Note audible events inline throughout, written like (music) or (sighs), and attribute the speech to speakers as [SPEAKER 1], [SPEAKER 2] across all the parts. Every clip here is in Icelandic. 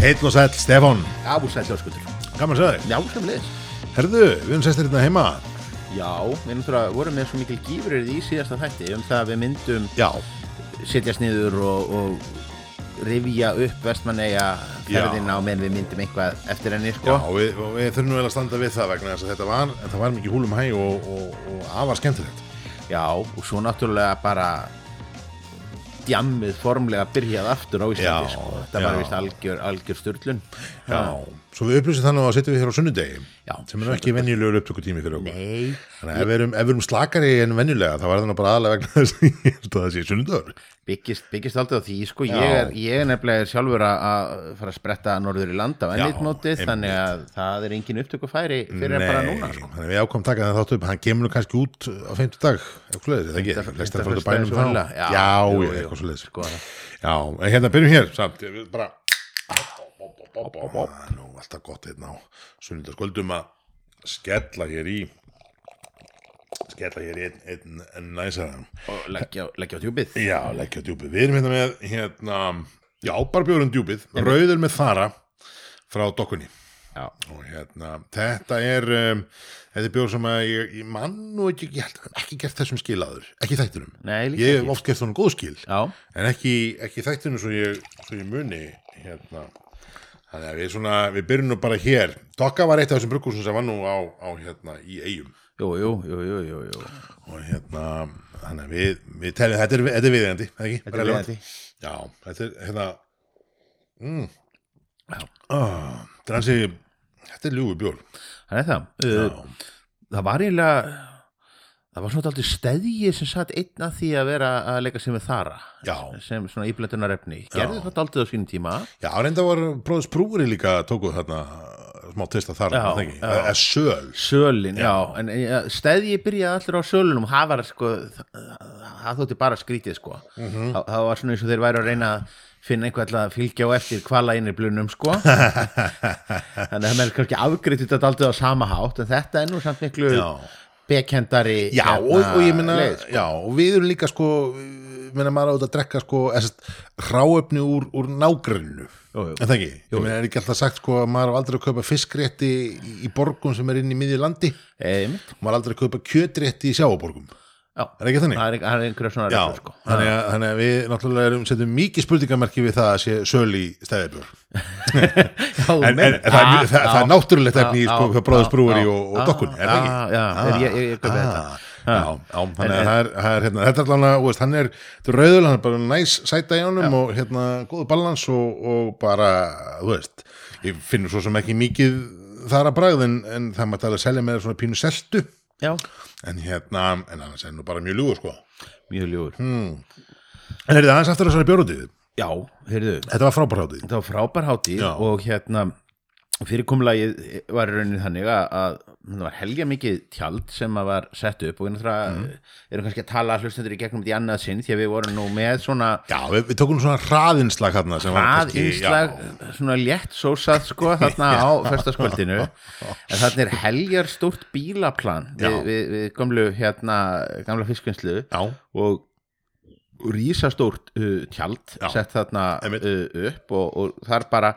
[SPEAKER 1] Heill og sæll, Stefán.
[SPEAKER 2] Já, sæl ljóskutur
[SPEAKER 1] Gaman að segja þig.
[SPEAKER 2] Já, sem leðis
[SPEAKER 1] Herðu, við erum sestir hérna heima.
[SPEAKER 2] Já, við náttúrulega vorum með svo mikil gífurir í síðasta þætti um það að við myndum
[SPEAKER 1] Já,
[SPEAKER 2] setjast niður og, og rifja upp vestmanneia ferðina og menn við myndum eitthvað eftir henni
[SPEAKER 1] já
[SPEAKER 2] sko.
[SPEAKER 1] og við, við þurfum vel að standa við það vegna þess að þetta var, en það var mikið húlum hæ og, og, og afar skemmtilegt.
[SPEAKER 2] Já, og svo náttúrulega bara djammið formlega byrjað aftur á Íslandi sko.
[SPEAKER 1] Já.
[SPEAKER 2] var vist algjör, algjör styrlun
[SPEAKER 1] Já, svo við upplýsum þannig að setjum við hér á sunnudegi
[SPEAKER 2] Já,
[SPEAKER 1] sem er ekki venjulegur upptökutími fyrir okkur.
[SPEAKER 2] Nei,
[SPEAKER 1] Þannig að ef við erum, erum slakari en venjulega þá var það nú bara aðlega vegna þess að það sé sunnudagur.
[SPEAKER 2] Byggist, byggist á því sko,
[SPEAKER 1] Já.
[SPEAKER 2] ég er, ég er nefnilega sjálfur að- fara að spretta norður í land á
[SPEAKER 1] einmitt.
[SPEAKER 2] þannig að það er engin upptökufæri fyrir að bara núna sko.
[SPEAKER 1] þannig að við ákom taka það þáttu upp. Hann kemur kannski út á feimtu dag. Já, eitthvað svoleiðis Nú, alltaf gott hérna á sunnudagskvöldum að skella hér í skella hér í einn, einn, einn næsaðan
[SPEAKER 2] og leggja, á djúpið.
[SPEAKER 1] Já, leggja djúpið. Við erum hérna með hérna, já, bara bjórum djúpið. Rauður með þara frá dokkunni.
[SPEAKER 2] Já,
[SPEAKER 1] og hérna, þetta er um, þetta er bjór sem að ég, ég mann nú ekki, ég held að ekki gert þessum skilaður ekki þættinum.
[SPEAKER 2] Nei,
[SPEAKER 1] Ég hef oft gert þannig góð skil.
[SPEAKER 2] Já,
[SPEAKER 1] en ekki, ekki þættinum svo ég, svo ég muni hérna þannig að við svona, við byrjum nú bara hér. Dokka var eitt af þessum bruggúsum sem var nú á, á hérna í eigum
[SPEAKER 2] jú, jú, jú, jú, jú, jú.
[SPEAKER 1] og hérna, þannig að við, við teljum, þetta er, þetta er viðeigandi, ekki?
[SPEAKER 2] Þetta er viðeigandi.
[SPEAKER 1] Já, þetta er, hérna mm, ah, þetta er hansi þetta er ljúfi bjór.
[SPEAKER 2] Það er það. Uh, Það var eiginlega það var svona aldrei steðji sem satt einn að því að vera að leika sig með þara
[SPEAKER 1] Já.
[SPEAKER 2] sem svona íblættunarefni gerði þetta aldrei á sínum tíma.
[SPEAKER 1] Já, reynda var bróðs brúri líka tókuð þarna smá testa þar,
[SPEAKER 2] Já,
[SPEAKER 1] það ekki,
[SPEAKER 2] já.
[SPEAKER 1] eða söl.
[SPEAKER 2] Sölin, já, en ja, steðji byrjaði allir á sölunum, það var sko það, þótti bara skrítið sko.
[SPEAKER 1] Mhm.
[SPEAKER 2] það, það var svona eins og þeir væri að reyna að finna einhver alltaf að fylgja á eftir kvala inn í blunum sko. (laughs) Þannig að það með kannski afgriðt þetta aldrei á sama hátt en þetta er nú samt miklu
[SPEAKER 1] Já.
[SPEAKER 2] Bekendari
[SPEAKER 1] Já,
[SPEAKER 2] hérna,
[SPEAKER 1] og, og ég minna,
[SPEAKER 2] sko.
[SPEAKER 1] já, og við erum líka sko, minna maður á þetta að drekka sko, eða hráöfni úr, úr nágrunnu,
[SPEAKER 2] Jú, jú.
[SPEAKER 1] en það ekki ég minna, er ekki alltaf sagt sko að maður á aldrei að kaupa fiskrétti í, í borgum sem er inn í miðju landi,
[SPEAKER 2] Einmitt.
[SPEAKER 1] maður á aldrei að kaupa kjötrétti í sjáaborgum,
[SPEAKER 2] Já,
[SPEAKER 1] er ekki þannig?
[SPEAKER 2] það er, það er einhverja svona
[SPEAKER 1] Já,
[SPEAKER 2] reglur, sko.
[SPEAKER 1] þannig, að, þannig að við náttúrulega erum setjum mikið spurningamerki við það að sé söl í stæðibjör (laughs)
[SPEAKER 2] Já,
[SPEAKER 1] en, en
[SPEAKER 2] menn-
[SPEAKER 1] það, er,
[SPEAKER 2] Já,
[SPEAKER 1] það, það er
[SPEAKER 2] já,
[SPEAKER 1] náttúrulegt efni í
[SPEAKER 2] já,
[SPEAKER 1] sko,
[SPEAKER 2] já,
[SPEAKER 1] bróðusbrúri
[SPEAKER 2] já,
[SPEAKER 1] og, og
[SPEAKER 2] já,
[SPEAKER 1] dokkunni, er það ekki?
[SPEAKER 2] Já, já, ég, ég, ég kaupi þetta.
[SPEAKER 1] Já, já, þannig að það er, það er hérna, þetta er allavega, hann er, er rauðul, hann er bara næs sæta í honum og hérna, góðu balans og, og bara, þú veist, ég finnur svo sem ekki mikið þar að bragð en, en það maður alveg selja með svona pínu seltu,
[SPEAKER 2] Já,
[SPEAKER 1] en hérna, en annars er nú bara mjög ljúgur, sko.
[SPEAKER 2] mjög ljúur
[SPEAKER 1] En er þetta aðeins aftur þessari bjórutíð?
[SPEAKER 2] Já, heyrðu,
[SPEAKER 1] Þetta var frábær hátíð.
[SPEAKER 2] þetta var frábær hátíð
[SPEAKER 1] Já.
[SPEAKER 2] og hérna fyrirkomulagið var í rauninni þannig að það var helga mikið tjald sem að var sett upp og við náttúrulega
[SPEAKER 1] Mhm.
[SPEAKER 2] erum kannski að tala hlustendur í gegnum í annað sinn því að við vorum nú með svona
[SPEAKER 1] Já, við, við tókum svona hraðinslag hérna
[SPEAKER 2] innslag
[SPEAKER 1] já.
[SPEAKER 2] svona létt sósað sko þarna á (laughs) fyrstaskvöldinu en þarna er heljar stórt bílaplan við, við, við gamlu hérna gamla fiskvinnslu og rísastórt uh, tjald
[SPEAKER 1] Já.
[SPEAKER 2] sett þarna uh, upp og, og þar bara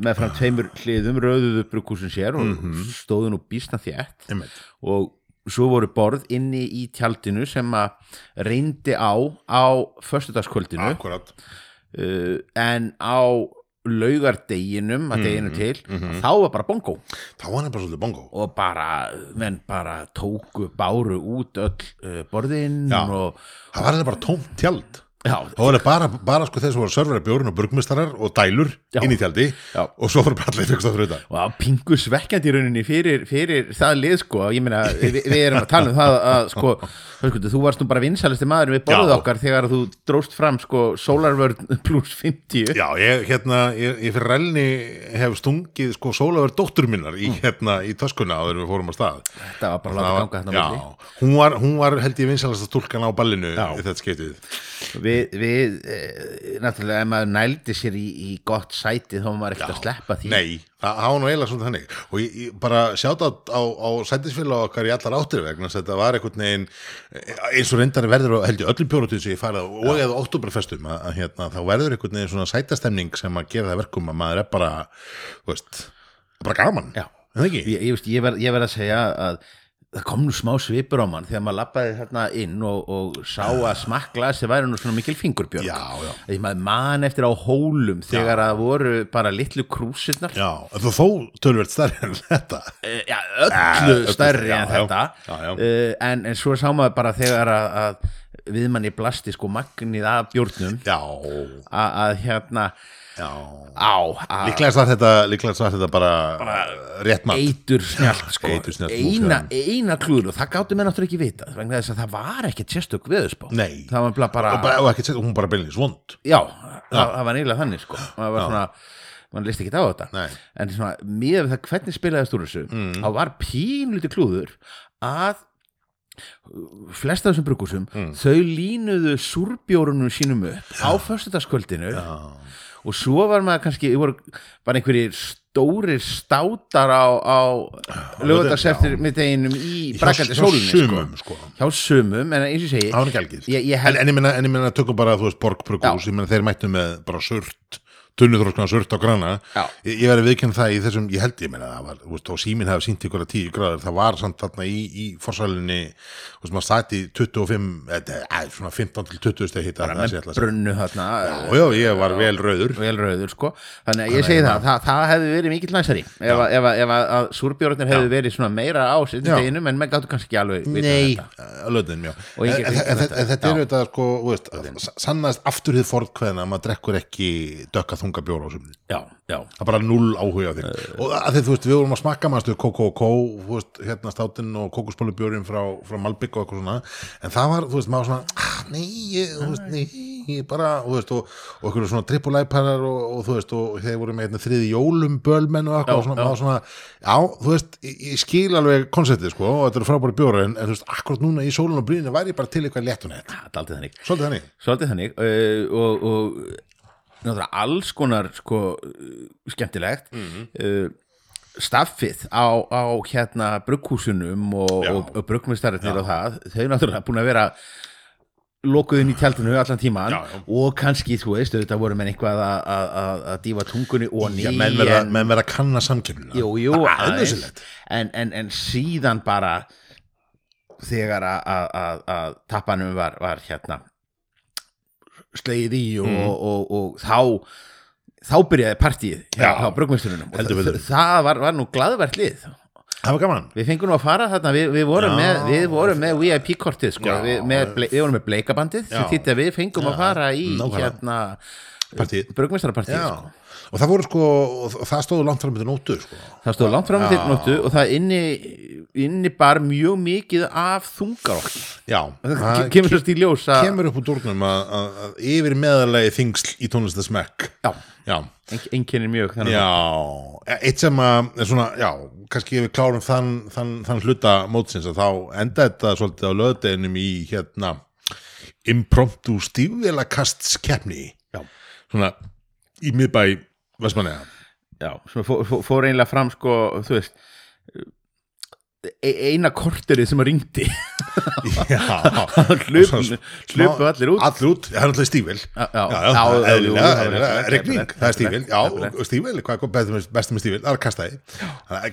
[SPEAKER 2] með fram tveimur hliðum röðuðu brukkúsin sér og
[SPEAKER 1] Mhm.
[SPEAKER 2] stóðu nú býsna þétt
[SPEAKER 1] einmitt.
[SPEAKER 2] og svo voru borð inni í tjaldinu sem að reyndi á á föstudagskvöldinu
[SPEAKER 1] Akkurat.
[SPEAKER 2] uh, en á laugardeginum að deginu
[SPEAKER 1] Mhm,
[SPEAKER 2] til þá var bara bongo
[SPEAKER 1] Þá var hann bara svolítið bongo.
[SPEAKER 2] og bara, menn bara tóku báru út öll uh, borðin
[SPEAKER 1] Já.
[SPEAKER 2] og
[SPEAKER 1] Það var hann bara tómt tjald. Þá var það bara, bara sko þeir sem voru servera bjórn og burgmistarar og dælur
[SPEAKER 2] Já.
[SPEAKER 1] inn í tjaldi
[SPEAKER 2] Já.
[SPEAKER 1] og svo voru bara allir fyrst að þrjóta
[SPEAKER 2] og það var pingu svekkjandi í rauninni fyrir, fyrir það lið sko, ég meina við, við erum að tala um það að sko, sko þú varst nú bara vinsalisti maður við borðið
[SPEAKER 1] Já.
[SPEAKER 2] okkar þegar þú dróst fram sko Solarvörn plus 50
[SPEAKER 1] Já, ég, hérna, ég, ég fyrir relni hef stungið sko sólaver dóttur minnar í, hérna, í töskuna áður við fórum á stað
[SPEAKER 2] þetta var bara að láta ganga.
[SPEAKER 1] Já, hún var, hún var held ég vinsalasta stúlkan á ballinu í þetta skeitið
[SPEAKER 2] við við, við e, náttúrulega ef maður nældi sér í, í gott sæti þá var maður ekkert að sleppa því.
[SPEAKER 1] Nei, það var nú eiginlega svona þannig. Og ég, ég bara sjátt á, á, sætisfélag okkar í allar áttir vegna þetta var einhvern veginn eins og reyndar verður og held ég öllum bjórutíð sem ég farið og eða oktoberfestum að, að hérna, þá verður einhvern veginn svona sætastemning sem að gera það verkum að maður er bara veist, bara gaman.
[SPEAKER 2] Já.
[SPEAKER 1] Það ekki?
[SPEAKER 2] ég, ég verð að segja að það kom nú smá svipur á mann þegar maður lappaði þarna inn og, og sá að smakklasi væri nú svona mikil fingurbjörg
[SPEAKER 1] Já, já.
[SPEAKER 2] því maður man eftir á hólum þegar að voru bara litlu krúsirnar.
[SPEAKER 1] Já, þú þó tölvert stærri en þetta.
[SPEAKER 2] Eh, já, öllu
[SPEAKER 1] öllu
[SPEAKER 2] stærri
[SPEAKER 1] já,
[SPEAKER 2] en
[SPEAKER 1] já.
[SPEAKER 2] þetta.
[SPEAKER 1] Já, já.
[SPEAKER 2] Eh, en, en svo sá maður bara þegar að, að við manni blasti sko magnið af bjórnum.
[SPEAKER 1] Já,
[SPEAKER 2] að, að hérna
[SPEAKER 1] já. Líklegast var þetta, þetta bara, rétt mat.
[SPEAKER 2] eitur snjált sko. Eina, eina klúður og það gáttu mér náttúrulega ekki vita það var ekkert sérstök
[SPEAKER 1] Nei.
[SPEAKER 2] það var bara, bara
[SPEAKER 1] og, bara, ekki, sett- hún bara beinlega svond
[SPEAKER 2] já, það, það var eiginlega þannig sko. Það var svona, mann listi ekki á þetta.
[SPEAKER 1] Nei.
[SPEAKER 2] en svona, við það hvernig spilaðist úr þessu
[SPEAKER 1] Mm.
[SPEAKER 2] þá var pínlítið klúður að flesta af þessum brukusum
[SPEAKER 1] Mm.
[SPEAKER 2] þau línuðu súrbjórunum sínum upp á föstudagskvöldinu og svo var maður kannski bara einhverjir stórir státar á, á lögadagseftir með deginum í brakandi sólinni sko.
[SPEAKER 1] sumum sko.
[SPEAKER 2] hjá sumum, en eins og segi ég, ég
[SPEAKER 1] en,
[SPEAKER 2] held,
[SPEAKER 1] en en ég minna tökum bara, þú veist, borgbrukus ég minna þeir mættu með bara surt tunnuþróskna surt á grana.
[SPEAKER 2] Já.
[SPEAKER 1] ég, ég verði viðkynna það í þessum, ég held ég minna það var, þú veist, og síminn hafi sínt ykkur að 10 gráður, það var samt þarna í, í forsælinni, þú veist, maður stætti 25, eða, svona 15 til 20 steg hitta, það sé segja.
[SPEAKER 2] brunnu þarna.
[SPEAKER 1] Og já, ég var vel rauður.
[SPEAKER 2] Vel rauður sko. Þannig að ég segi það, það, það hefði verið mikill næsari ef, ef, ef að, súrbjórnir hefði verið svona meira á sitt
[SPEAKER 1] Já.
[SPEAKER 2] deginum en menn gáttu kannski alveg
[SPEAKER 1] Nei, að löðin, já. En, þetta.
[SPEAKER 2] Já.
[SPEAKER 1] er auðvitað sko, sannast aftur þið forðkveðina að maður drekkur ekki dökka þunga bjóra á sumni
[SPEAKER 2] já, já,
[SPEAKER 1] það er bara null áhuga þig og að þið, þú veist, við vorum að smakka maður og kó, þú veist, hérna státinn og kókuspólubjórin frá, frá Malbygg og eitthvað svona. En það var, þú veist, maður svona ah, nei, ég, þú veist, nei, ég bara þú veist, og, og eitthvað svona trippulæparar og, og þú veist, og þeir voru með hérna, þriði jólum bölmenn og eitthvað,
[SPEAKER 2] Já,
[SPEAKER 1] og svona, maður svona já, þú veist, ég, ég skil alveg konceptið, sko, og þetta eru frábæri bjóra en, en þú veist, akkurat núna í sólun og brýninu væri ég bara til eitthvað létt og nett,
[SPEAKER 2] það aldrei þannig.
[SPEAKER 1] Svolítið þannig.
[SPEAKER 2] Svolítið þannig uh, og, og náttúrulega alls konar sko uh, skemmtilegt. Uh, staffið á, á hérna brugghúsunum og, og, og bruggmestararnir og það þau náttúrulega búin að vera lokuð inn í tjaldinu allan tíman
[SPEAKER 1] Já, já.
[SPEAKER 2] og kannski, þú veist, þetta voru menn eitthvað að, dífa tungunni og ný
[SPEAKER 1] menn verða, menn verða að kanna samkemnina
[SPEAKER 2] jú, jú, aðeins. en, en, en síðan bara þegar að tappanum var, var hérna slegið í og,
[SPEAKER 1] Mm.
[SPEAKER 2] og, og, þá þá byrjaði partíið hjá,
[SPEAKER 1] Já.
[SPEAKER 2] hjá brugmesturunum og það, var, var nú glaðvert lið
[SPEAKER 1] það var gaman
[SPEAKER 2] við fengum nú að fara þarna við, við, vorum,
[SPEAKER 1] Já.
[SPEAKER 2] með, við vorum með VIP-kortið sko,
[SPEAKER 1] Já.
[SPEAKER 2] við, með, við vorum með bleikabandið
[SPEAKER 1] Já.
[SPEAKER 2] þýtti að við fengum að fara í hérna
[SPEAKER 1] Já,
[SPEAKER 2] sko.
[SPEAKER 1] Og það voru sko það stóðu langt fram með nótu sko.
[SPEAKER 2] það stóð langt fram til nóttu og það inni, inni bar mjög mikið af þungarokki
[SPEAKER 1] Já,
[SPEAKER 2] það kemur sérst í ljós að
[SPEAKER 1] kemur upp úr dúrnum að, yfir meðalagi þingsl í tónlistasmekk
[SPEAKER 2] já,
[SPEAKER 1] Já,
[SPEAKER 2] einkennir mjög þannig
[SPEAKER 1] já. eitt sem að svona, já, kannski ef við klárum þann, þann, þann hluta mótsins að þá enda þetta svolítið á löðdeginum í hérna impromptu stífvelakastskeppni
[SPEAKER 2] Já.
[SPEAKER 1] svona í miðbæ Vestmanneja
[SPEAKER 2] já, sem fór, fór, einlega fram sko, þú veist e eina korterið sem að ringdi.
[SPEAKER 1] Já, (laughs)
[SPEAKER 2] hlupu allir út.
[SPEAKER 1] Allir út, það er alltaf
[SPEAKER 2] er rétt,
[SPEAKER 1] regning, það er
[SPEAKER 2] rétt,
[SPEAKER 1] já, stífvel, hvað er bestum, stífvel það er kastæði það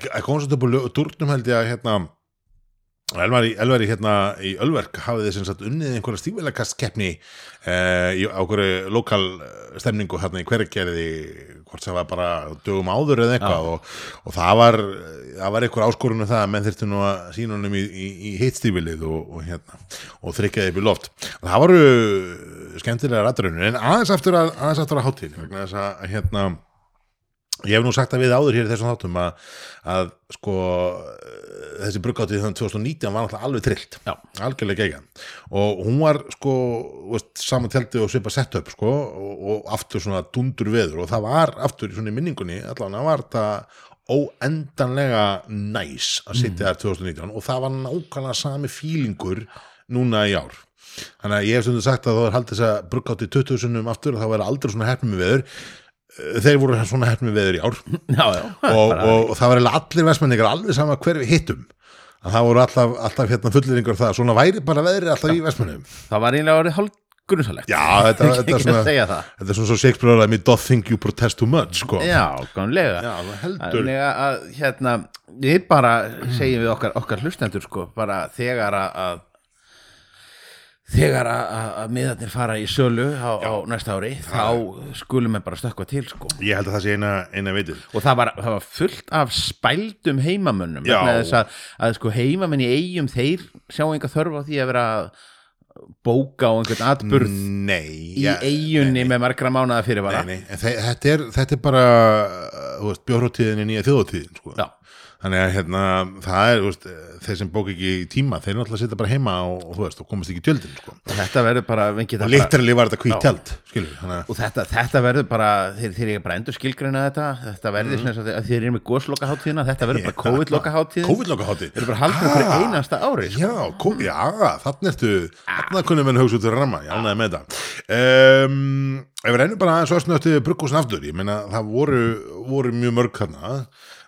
[SPEAKER 1] úr durnum held ég að hérna Elvar í, Elvar í hérna í Ölverk hafið sem sagt unnið einhverja stífvelakastkeppni eh, í ákveðri lokal eh, stemningu hérna í hverjargerði hvort sem var bara dögum áður eða eitthvað og, og það var það var einhver áskorun um það að menn þyrftu nú að sína honum í, í, í hitt og, og hérna og þrykkjaði upp í loft. Það voru skemmtilega rætturinn en aðeins aftur að, aðeins aftur að hátíð vegna þess að hérna ég hef nú sagt að við áður hér í þessum þáttum að, að sko þessi bruggáttíð þannig 2019 var náttúrulega alveg trillt algjörlega gegja og hún var sko veist, saman telti og svipa sett upp sko og, og aftur svona dundur veður. Og það var aftur í svona í minningunni allan að var það óendanlega næs að sitja þar 2019 og það var nákvæmlega sami fílingur núna í ár. Þannig að ég hef stundu sagt að þá er haldið þess að bruggátt í 20 sunnum aftur og þá er aldrei svona hefnum við veður þeir voru svona hefnum við veður í ár. (laughs)
[SPEAKER 2] Já, já,
[SPEAKER 1] og, og, og það var allir vestmenningar alveg sama hver við hittum. Að það voru alltaf, alltaf hérna fulliringar það svona væri bara veðri alltaf í vestmennum
[SPEAKER 2] það var einlega orðið hálf grunnsalegt
[SPEAKER 1] já, þetta, (laughs) þetta, er svona, þetta er svona svo Shakespeare me doth think you protest too much sko.
[SPEAKER 2] já,
[SPEAKER 1] Já,
[SPEAKER 2] að hérna við bara segjum við okkar, okkar hlustendur sko, bara þegar að þegar að, miðarnir fara í sölu á, á næsta ári þá skulum við bara stökkva til sko.
[SPEAKER 1] Ég held að það sé eina, eina vitið.
[SPEAKER 2] Og það var, það var fullt af spældum heimamönnum að, að sko heimamenn í eigum þeir sjá enga þörf á því að vera bóka á einhvern atburð
[SPEAKER 1] nei,
[SPEAKER 2] í
[SPEAKER 1] ja,
[SPEAKER 2] eigunni með margra mánuða fyrir
[SPEAKER 1] nei, nei, þe- þetta er, þetta er bara bjórhóttíðin í nýja þjóðhóttíðin sko.
[SPEAKER 2] Já.
[SPEAKER 1] Þannig að hérna, það er veist, þeir sem bók ekki í tíma þeir náttúrulega sitja bara heima og, og, veist, og komast ekki í tjöldin sko.
[SPEAKER 2] og þetta verður bara,
[SPEAKER 1] og literally var þetta hvít tjald að
[SPEAKER 2] og þetta, þetta verður bara þeir, þeir eru bara endur skilgreina þetta þetta verður mm. að þeir eru með góðslokaháttíðina þetta verður bara (laughs)
[SPEAKER 1] COVID-lokaháttíð
[SPEAKER 2] þeir eru bara haldið okkur einasta ári sko.
[SPEAKER 1] Já, kom, já, þannig ertu þannig kunum við hugsa út fyrir ramma, já, næði með þetta. Um, Ef við reynum bara aðeins össnötti bruggúsin aftur, ég meina það voru, voru mjög mörg þarna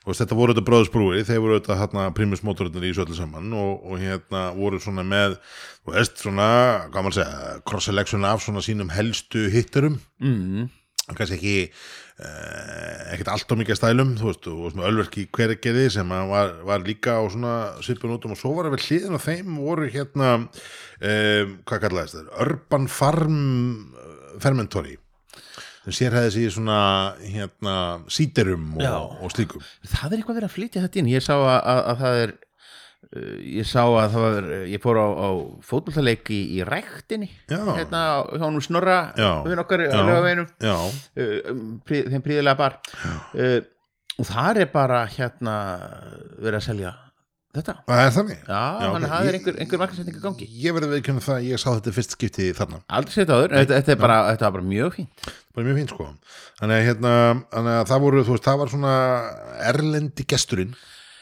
[SPEAKER 1] og þetta voru þetta bróðsbrúi, þeir voru þetta hérna primusmótorinn í söllu saman og, og hérna voru svona með þú veist, svona, hvað maður segja cross-selection af svona sínum helstu hitturum
[SPEAKER 2] mm.
[SPEAKER 1] kannski ekki uh, ekkert allt á mikið stælum þú veist, og með ölverki hvergeði sem var, var líka á svona svipun útum og svo var að við hliðin á þeim voru hérna um, hvað kallaðist það, Urban Farm eh, Fermentory sem sérhæði sig í svona hérna síterum
[SPEAKER 2] Já.
[SPEAKER 1] og, og slíkum
[SPEAKER 2] það er eitthvað verið að flytja þetta inn ég sá að, að, að það er uh, ég sá að það var ég fór á, á fótbollaleik í, í ræktinni
[SPEAKER 1] Já.
[SPEAKER 2] hérna hjá nú snorra
[SPEAKER 1] Já.
[SPEAKER 2] við okkar
[SPEAKER 1] Já.
[SPEAKER 2] á lögaveginum
[SPEAKER 1] Já,
[SPEAKER 2] uh, um, þeim príðilega bar uh, og þar er bara hérna verið að selja þetta?
[SPEAKER 1] Það er þannig.
[SPEAKER 2] Já, þannig að það er einhver, einhver markasetning í gangi.
[SPEAKER 1] Ég verði að það, ég sá þetta fyrst skipti þarna.
[SPEAKER 2] Aldrei setja áður, þetta, þetta, er bara, þetta var bara mjög fínt.
[SPEAKER 1] Bara mjög fínt sko. Þannig að, hérna, þannig að það voru, þú veist, það var svona erlendi gesturinn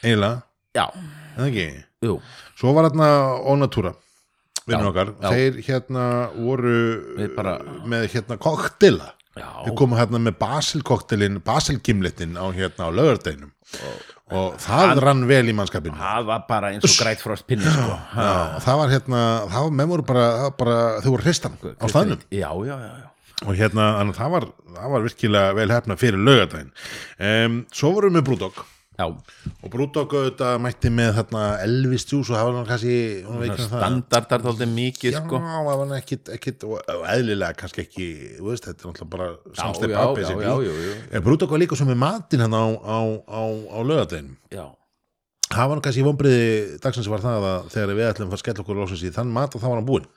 [SPEAKER 1] eiginlega,
[SPEAKER 2] já,
[SPEAKER 1] en það ekki?
[SPEAKER 2] Jú,
[SPEAKER 1] svo var hérna Onatúra vinnur okkar,
[SPEAKER 2] já.
[SPEAKER 1] þeir hérna voru
[SPEAKER 2] bara-
[SPEAKER 1] með hérna koktela
[SPEAKER 2] já.
[SPEAKER 1] Við komum hérna með basilkoktelin basilgimlitin á hérna á lögardeinum og, það rann vel í mannskapinu
[SPEAKER 2] það var bara eins og græt frost pinni sko.
[SPEAKER 1] Og það var hérna, það var með voru bara, bara þau voru hristan á staðnum.
[SPEAKER 2] Já, já, já,
[SPEAKER 1] og hérna, það var, það var virkilega vel hefna fyrir lögadaginn um, svo vorum við Brúdók
[SPEAKER 2] já.
[SPEAKER 1] og Brúdók auðvitað mætti með þarna Elvis Juice og var hann kannski
[SPEAKER 2] standardar þáldið mikið
[SPEAKER 1] Já,
[SPEAKER 2] sko.
[SPEAKER 1] var hann ekkit, ekkit og, og eðlilega kannski ekki, veist, þetta er náttúrulega bara
[SPEAKER 2] já, já,
[SPEAKER 1] pappi
[SPEAKER 2] já, já, já, já,
[SPEAKER 1] Brúdók var líka svo með matinn hann á, á, á, á lögadaginn
[SPEAKER 2] já.
[SPEAKER 1] það var nú kannski vonbriði dagsins var það að þegar við ætlum að að skella okkur lósins í þann mat og þá var hann búinn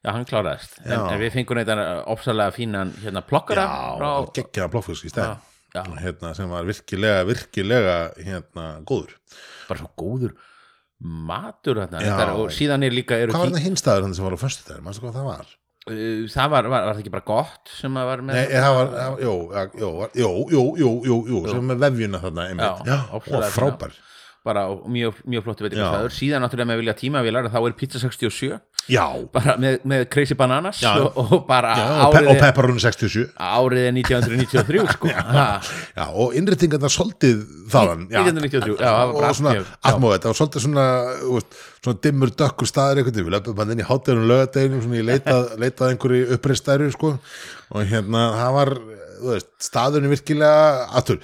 [SPEAKER 2] já, hann kláraðist en,
[SPEAKER 1] Já.
[SPEAKER 2] en við fengum þetta ofsalega fínan hérna plokkara frá,
[SPEAKER 1] geggjaða plokkfisk í stæð
[SPEAKER 2] já,
[SPEAKER 1] hérna, sem var virkilega, virkilega hérna, góður
[SPEAKER 2] bara svo góður matur þarna
[SPEAKER 1] Já.
[SPEAKER 2] Og síðan er líka
[SPEAKER 1] Hvað var þetta hinstaður hann sem var á föstudaginn? Manstu hvað það var?
[SPEAKER 2] það var, var, var það ekki bara gott sem að var með
[SPEAKER 1] Nei, það var, það jú, jú, var- jú, jú, jú, jú, jú, sem með vefjuna þarna einmitt. Og frábær.
[SPEAKER 2] Bara og mjög, mjög flottu veitingastæður síðan náttúrulega með vilja tímavilar þá er Pizza 67
[SPEAKER 1] Já,
[SPEAKER 2] bara með, með Crazy Bananas
[SPEAKER 1] Já.
[SPEAKER 2] og, og bara
[SPEAKER 1] já og, pe
[SPEAKER 2] árið,
[SPEAKER 1] og pepperoni 67.
[SPEAKER 2] árið er 1993 sko. (laughs)
[SPEAKER 1] Já, og innréttingarna soldið þaðan. já.
[SPEAKER 2] 1993, já, það var bara
[SPEAKER 1] og svona atmóðið, það var svolítið svona svona dimmur dökkur einhvern veginn, við löpum hann inn í hátæðunum lögadeginum svona ég (laughs) leitað, leitað einhverju uppreistæru sko, og hérna það var, veist, staðurinn virkilega aftur,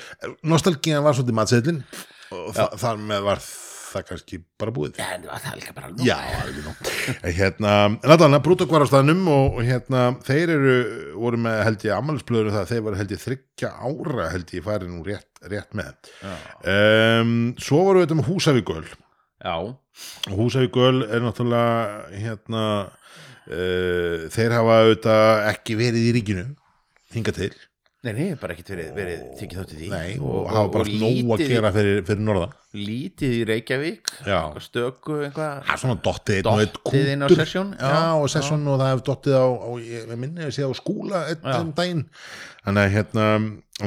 [SPEAKER 1] nostalgíðan var svolítið matseðlin og þa þar með var það kannski bara búið.
[SPEAKER 2] En það er líka bara nú
[SPEAKER 1] Já, alveg nú Hérna, en allan, Brútok var á staðnum og, og hérna, þeir eru voru með, held ég, ammælisblöður það, þeir voru held ég þryggja ára, held ég, farið nú rétt, rétt með. Um, Svo voru við þetta með Húsavíköl
[SPEAKER 2] já,
[SPEAKER 1] og Húsavíköl er náttúrulega hérna uh, þeir hafa auðvitað ekki verið í ríkinu hingað til
[SPEAKER 2] nei, nei, bara ekkert verið, verið tekið þátt í því
[SPEAKER 1] Nei, og, hafa bara nóg að
[SPEAKER 2] lítið,
[SPEAKER 1] gera fyrir, fyrir norða
[SPEAKER 2] lítið í Reykjavík
[SPEAKER 1] Já.
[SPEAKER 2] eitthvað stöku eitthvað
[SPEAKER 1] svona dottið
[SPEAKER 2] Dottið inn á session, já.
[SPEAKER 1] Já, og session og það hefur dottið á, á ég minni að sé á skúla
[SPEAKER 2] Já.
[SPEAKER 1] um daginn Þannig að hérna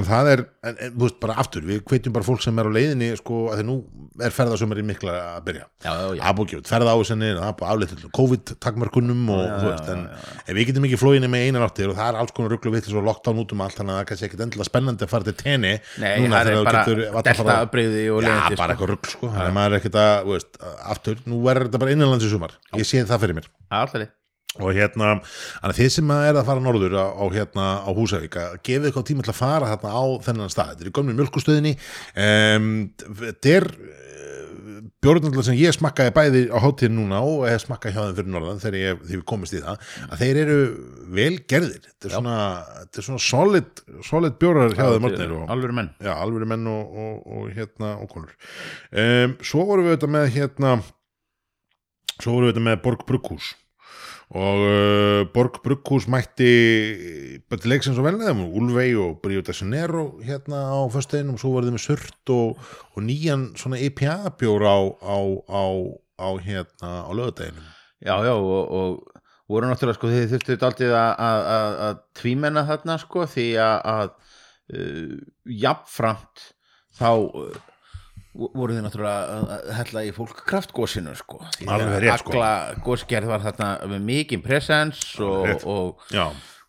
[SPEAKER 1] það er, en, en, þú veist, bara aftur við hvetjum bara fólk sem er á leiðinni sko, að því nú er ferðasumari mikla að byrja
[SPEAKER 2] Já, já, já.
[SPEAKER 1] Það búið að gefa út ferða er afleitt til COVID-takmörkunum og
[SPEAKER 2] Já,
[SPEAKER 1] þú
[SPEAKER 2] já,
[SPEAKER 1] veist,
[SPEAKER 2] já,
[SPEAKER 1] en
[SPEAKER 2] já.
[SPEAKER 1] ef við getum ekki flóginni með einan áttir og það er alls konar rugglu vitt og lockdown út um allt þannig að það er kannski ekkit endilega spennandi að fara til tenni
[SPEAKER 2] Nei,
[SPEAKER 1] núna
[SPEAKER 2] það er bara delta afbrigði og
[SPEAKER 1] Já,
[SPEAKER 2] sko.
[SPEAKER 1] Eitthvað rugg sko. Þannig að maður er ekkit að, þú veist, aftur nú verður þetta bara innanlands í sumar. Ég sé það fyrir mér.
[SPEAKER 2] Alltaf
[SPEAKER 1] og hérna, þannig að þið sem er að fara norður á, á hérna á Húsavík að gefið eitthvað tíma til að fara þarna á þennan stað. Þetta er í gömlu mjölkustöðinni um, þetta er bjórnandla sem ég smakkaði bæði á hátíðin núna og hef smakkað hjá þeim fyrir norðan þegar ég, þegar ég komist í það að þeir eru vel gerðir. Þetta er svona, þetta er svona solid, solid bjórar hjá þeim og
[SPEAKER 2] Alvöru menn.
[SPEAKER 1] Já, alvöru menn og, og, og hérna og konur. Um, svo vorum við þetta með hérna svo vorum við þetta með Borg Brugghús og uh, Borg Brugghús mætti bara til leiksins og velnaðum Úlvei og Bríu de Janeiro hérna á föstudeginum og svo voru þið með Surt og, og nýjan svona IPA bjór á, á, á, á hérna á lögadeginum
[SPEAKER 2] Já, já, og, og voru náttúrulega sko þið þurftu aldrei að, tvímenna þarna sko því að, uh, jafnframt þá voru þið náttúrulega að- hella í fólk kraftgósinu sko?
[SPEAKER 1] Alveg rétt, sko.
[SPEAKER 2] alla gósgerð var þarna með mikið presens og, og,
[SPEAKER 1] já,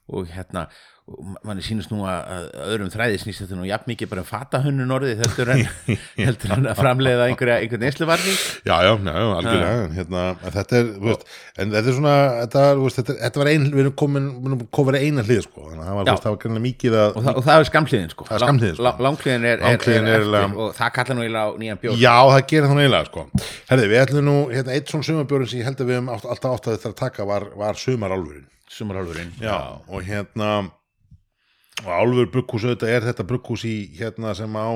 [SPEAKER 2] og hérna og manni sínist nú að, öðrum þræði snýst þetta nú jafn mikið bara um fatahönnun orðið heldur en, (laughs) heldur en að framleiða einhverja, einhvern neysluvarning.
[SPEAKER 1] Já, já, já, algjörlega. Hérna, þetta er, veist, en þetta er svona þetta, veist, þetta, þetta var ein, við erum komin komin að eina hlið, sko. Það var, veist, það var greinlega mikið að
[SPEAKER 2] og, það, og það er skamliðin sko.
[SPEAKER 1] Sko.
[SPEAKER 2] La- la- langhliðin er, er, er,
[SPEAKER 1] er
[SPEAKER 2] eftir og það kallar nú eiginlega á nýjan bjór.
[SPEAKER 1] Já, það gerir það eiginlega sko. Herði, við ætlum nú, hérna, eitt svona sumarbjörn sem ég held að við höfum átt, alltaf átt að þetta taka var, var sumarálfurinn. og hérna og álfur brugghús auðvitað er þetta brugghús í hérna sem á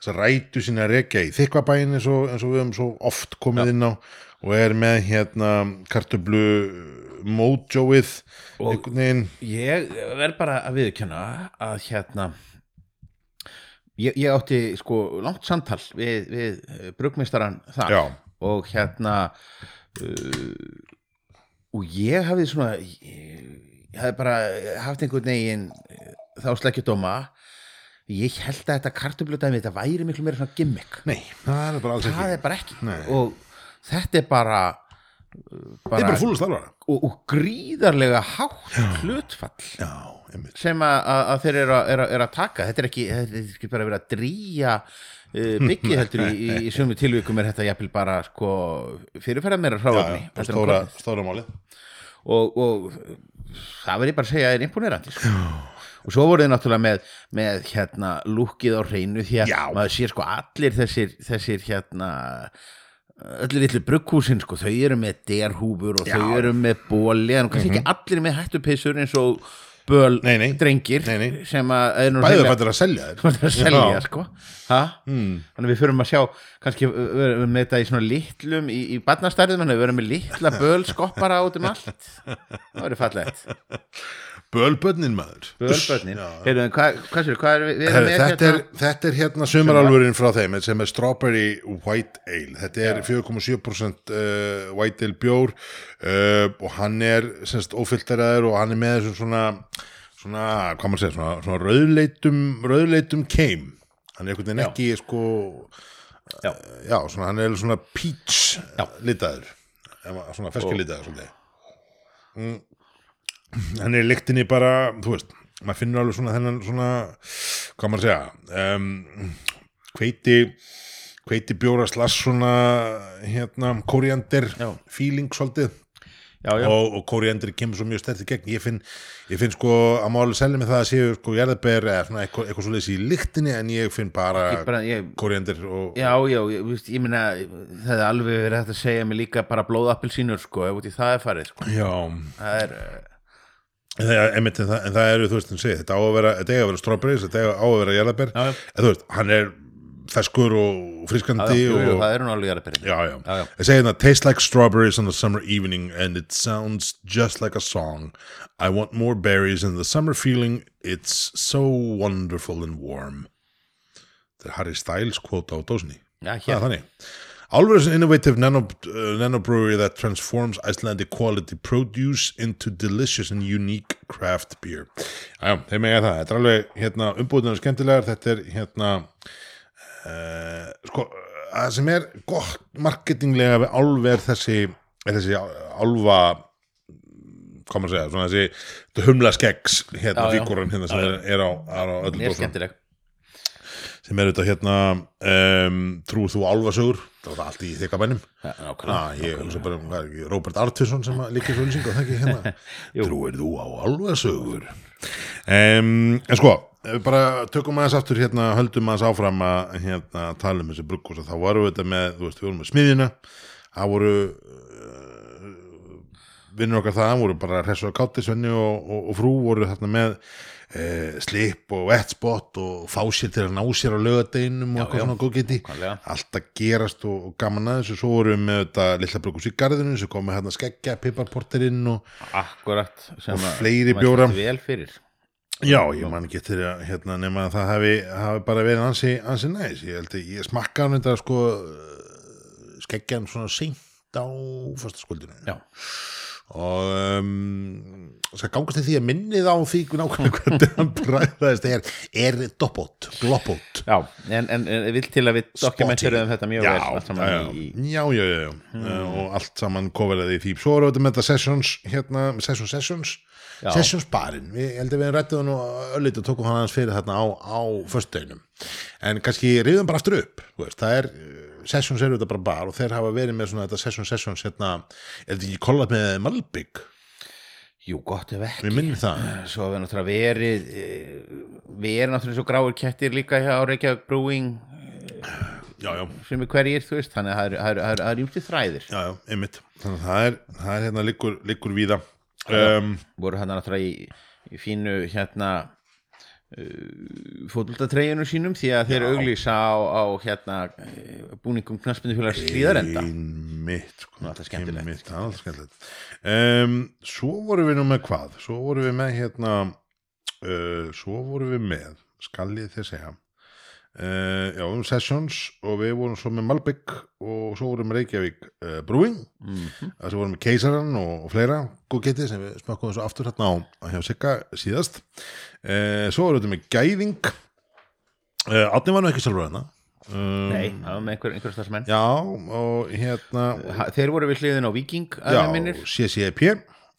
[SPEAKER 1] þess að rætu sína rekja í þykvabæin eins og, eins og við höfum svo oft komið inn á og er með hérna kartöflu mojoið
[SPEAKER 2] ég verð bara að viðkjöna að hérna ég, ég átti sko langt samtal við, við brugmistaran þar.
[SPEAKER 1] Já.
[SPEAKER 2] og hérna uh, og ég hafði svona ég, ég hafði bara haft einhvern veginn eh, þá sleggjudóma ég held að þetta kartöfludæmi þetta væri miklu meira svona gimmick.
[SPEAKER 1] Nei, það er bara alls
[SPEAKER 2] það
[SPEAKER 1] ekki
[SPEAKER 2] er bara ekki.
[SPEAKER 1] Nei.
[SPEAKER 2] og þetta er bara,
[SPEAKER 1] Það er bara fúlust alvara
[SPEAKER 2] og, og gríðarlega hátt hlutfall sem að, að, þeir eru að, eru, að, eru að taka. Þetta er ekki, þetta er ekki bara að vera að drýja uh, (laughs) byggið heldur í, í, í sömu tilvikum er þetta jafnvel bara sko, fyrirferða meira
[SPEAKER 1] Já,
[SPEAKER 2] hráðni
[SPEAKER 1] já, stóra, stóra málið.
[SPEAKER 2] Og, og það verð ég bara að segja er imponerandi sko. Og svo voru þið náttúrulega með, með hérna lúkið á hreinu því að
[SPEAKER 1] Já.
[SPEAKER 2] maður sér sko allir þessir, þessir hérna allir litlu brugghúsin sko, þau eru með derhúfur og
[SPEAKER 1] Já.
[SPEAKER 2] þau eru með bóli en kannski ekki allir með hættupissur eins og böl
[SPEAKER 1] Nei, nei.
[SPEAKER 2] drengir
[SPEAKER 1] Nei, nei.
[SPEAKER 2] sem að er nú
[SPEAKER 1] Bæður
[SPEAKER 2] hreinlega-
[SPEAKER 1] fættir að selja þér (laughs)
[SPEAKER 2] að selja
[SPEAKER 1] Já.
[SPEAKER 2] sko ha? Mm. þannig við förum að sjá kannski uh, við erum með þetta í svona litlum í, í barnastærðum, þannig við erum með litla böl skoppara út um allt það verður fallegt
[SPEAKER 1] Bölbönnin maður.
[SPEAKER 2] Bölbönnin, heyrðu, hvað, hvað sér, hvað er við, erum með
[SPEAKER 1] þetta, er,
[SPEAKER 2] hérna
[SPEAKER 1] þetta er hérna sumarálfurinn frá þeim sem er Strawberry White Ale. Þetta er 4,7% uh, White Ale bjór uh, og hann er semst ófilteraður og hann er með þessum svona svona, hvað maður segja, svona, svona rauðleitum rauðleitum keim. Hann er einhvern veginn ekki sko
[SPEAKER 2] Já.
[SPEAKER 1] já, svona, hann er svona peach
[SPEAKER 2] Já.
[SPEAKER 1] litaður. Svona ferski litaður svolítið. mm. Hann er lyktinni bara, þú veist maður finnur alveg svona þennan svona hvað maður að segja um, hveiti hveiti bjóra slass svona hérna kóriandir
[SPEAKER 2] Já.
[SPEAKER 1] feeling svolítið
[SPEAKER 2] já, já,
[SPEAKER 1] og, og kóriandir kemur svo mjög stert í gegn ég finn, ég finn sko að máli selja mig það að séu sko jarðaber eða svona eitthvað, eitthvað svo í lyktinni en ég finn bara,
[SPEAKER 2] Ég bara, ég,
[SPEAKER 1] kóriandir og
[SPEAKER 2] já, já, ég, víst, ég meina það er alveg verið hægt að segja mig líka bara blóðappelsínur sko, ef út í það er farið sko.
[SPEAKER 1] já,
[SPEAKER 2] það er,
[SPEAKER 1] En það, en, það, en það eru, þú veist, segir, þetta á að vera þetta eiga að vera strawberries, þetta á að vera jarðaber
[SPEAKER 2] Já, já.
[SPEAKER 1] en þú veist, hann er ferskur og
[SPEAKER 2] já,
[SPEAKER 1] friskandi
[SPEAKER 2] já, jú, jú,
[SPEAKER 1] og,
[SPEAKER 2] það eru alveg jarðaberinn
[SPEAKER 1] já, já.
[SPEAKER 2] Já, já.
[SPEAKER 1] ég segi hérna, tastes like strawberries on a summer evening and it sounds just like a song. I want more berries and the summer feeling. It's so wonderful and warm. Þetta er Harry Styles kvóta á dósni
[SPEAKER 2] Já,
[SPEAKER 1] það er þannig Alvarez is an innovative nano, uh, nano brewery that transforms Icelandic quality produce into delicious and unique craft beer. Já, þeir megja það, þetta er alveg hérna, umbúðunar skemmtilegar, þetta er hérna uh, sko, það sem er gott marketinglega við álfi er þessi, er þessi álfa hvað maður að segja, svona þessi humla skeggs hérna
[SPEAKER 2] Já, já.
[SPEAKER 1] fígúran hérna sem er, er á, er á öllum
[SPEAKER 2] mér er
[SPEAKER 1] dósum
[SPEAKER 2] skemmtileg.
[SPEAKER 1] Sem er þetta hérna um, trúð þú álfasögur það var allt í
[SPEAKER 2] nákvæmlega.
[SPEAKER 1] ah, Robert Artursson sem líka svo lýsing og það ekki hérna? (laughs) Trúir þú á álfasögur um, en sko við bara tökum aðeins aftur hérna höldum aðeins áfram að hérna, tala um þessi bruggús þá varum við þetta með, þú veist, við vorum með smiðjuna. Það voru uh, vinnur okkar það voru bara hressu og kátti Svenni og, og, og frú voru þarna með eh, slip og vettspott og fá sér til að ná sér á lögadeinum og eitthvað svona góðgeti
[SPEAKER 2] Nákvæmlega.
[SPEAKER 1] allt að gerast og, og gaman að þessu. Svo vorum við með þetta lilla brugus í garðinu sem kom með hérna skeggja, piparporterinn og
[SPEAKER 2] akkurat
[SPEAKER 1] Og
[SPEAKER 2] að-
[SPEAKER 1] fleiri bjóra. já, ég man ekki til að hérna, nema að það hafi, hafi bara verið ansi, ansi næs, ég að ég smakka hann þetta sko skeggjan svona seint á fastaskvöldinu
[SPEAKER 2] já,
[SPEAKER 1] og um, skal gangast til því að minnið á því nákvæmlega hvernig hann (laughs) bræðaðist er, er doppót, gloppót.
[SPEAKER 2] Já en, en, en vill til að við dokumenturum þetta mjög
[SPEAKER 1] já,
[SPEAKER 2] vel
[SPEAKER 1] já,
[SPEAKER 2] í, í,
[SPEAKER 1] já, já, já, já. Uh, og allt saman koferaði í því. Svo erum við með þetta sessions hérna, sessions, sessions.
[SPEAKER 2] Já.
[SPEAKER 1] sessions barinn, við ég held að við rættum öllít og tókum hann hans fyrir þarna á, á föstudeginum, en kannski reyðum bara aftur upp, það er sessions eru þetta bara bar og þeir hafa verið með svona þetta sessions, sessions, hérna er þetta ekki kollat með Malbygg,
[SPEAKER 2] jú, gott ef ekki.
[SPEAKER 1] Við minnum það.
[SPEAKER 2] Svo við náttúrulega verið eh, við erum náttúrulega svo gráir kettir líka hjá Reykjavík Brewing
[SPEAKER 1] já, já,
[SPEAKER 2] sem er hverjir, þú veist, þannig að það eru ymtið þræðir.
[SPEAKER 1] Já, já, einmitt. Þannig að það er, það er hérna liggur, liggur víða. Um,
[SPEAKER 2] voru hann náttúrulega í, í fínu hérna fótboltatreyjunum sínum því að þeir auglýsa á, á hérna eh, búningum knaspindufélags slíðarenda
[SPEAKER 1] einmitt sko,
[SPEAKER 2] þetta er skemmtilegt.
[SPEAKER 1] alltaf skemmtilegt. Um, svo vorum við nú með hvað? Svo vorum við með hérna uh, svo vorum við með skal ég þið segja uh, já, um Sessions og við vorum svo með Malbygg og svo vorum við Reykjavík uh, Brewing
[SPEAKER 2] mm
[SPEAKER 1] það sem vorum með Keisaran og, og fleira góð getið sem við smakkum þessu aftur hérna á, á hjá Sigga síðast. Uh, svo vorum við með Gæðing. Átni var nú ekki sjálfur hérna. Um,
[SPEAKER 2] nei, það var með einhver, einhver starfsmenn.
[SPEAKER 1] Já, og hérna
[SPEAKER 2] þeir voru við hliðin á Viking að
[SPEAKER 1] já, CCP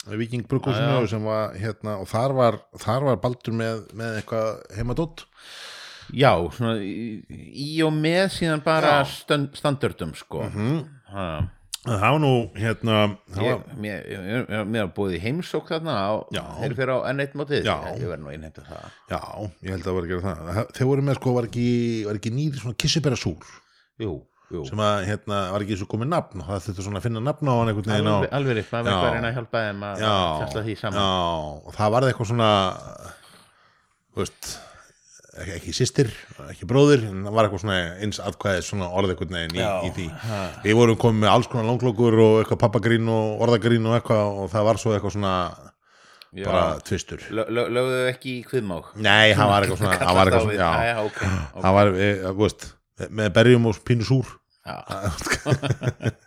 [SPEAKER 1] Viking Bruggúsinu
[SPEAKER 2] Já, já.
[SPEAKER 1] sem var hérna, og þar var, þar var Baldur með, með eitthvað heimadótt
[SPEAKER 2] já, svona í, í og með síðan bara stönd, standardum sko. Ha,
[SPEAKER 1] það var nú hérna það
[SPEAKER 2] ég,
[SPEAKER 1] var,
[SPEAKER 2] mér, ég, ég, mér var búið í heimsók þarna þeir fyrir á N1 mótið. Ég verð nú einhænta það.
[SPEAKER 1] Já, ég held að það var að gera það. Þeir voru með sko, var ekki, var ekki nýri svona kissibera súr
[SPEAKER 2] jú, jú.
[SPEAKER 1] Sem að hérna, var ekki svo komið nafn og það þurfti svona að finna nafn á hann einhvern veginn
[SPEAKER 2] alveg, alveg rétt, maður verður reyna að hjálpa þeim að fjalla því saman.
[SPEAKER 1] Já, og það varði eitthvað svona veist ekki, ekki sýstir, ekki bróðir en það var eitthvað svona eins atkvæðið svona orð einhvern veginn í, í því. við vorum komið með alls konar langlokur og eitthvað pappagrín og orðagrín og eitthvað og það var svo eitthvað svona
[SPEAKER 2] Já.
[SPEAKER 1] bara tvistur.
[SPEAKER 2] Lö- lö- lögðu ekki í kviðmák
[SPEAKER 1] nei, það var eitthvað svona það var eitthvað svona, já,
[SPEAKER 2] já, ok, ok.
[SPEAKER 1] það var, eh, þú veist með berjum og pínu súr. (laughs)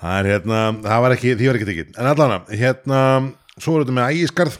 [SPEAKER 1] Það er hérna, það var ekki, því var ekki tekið. En allan, hérna, svo þetta með ægiskarð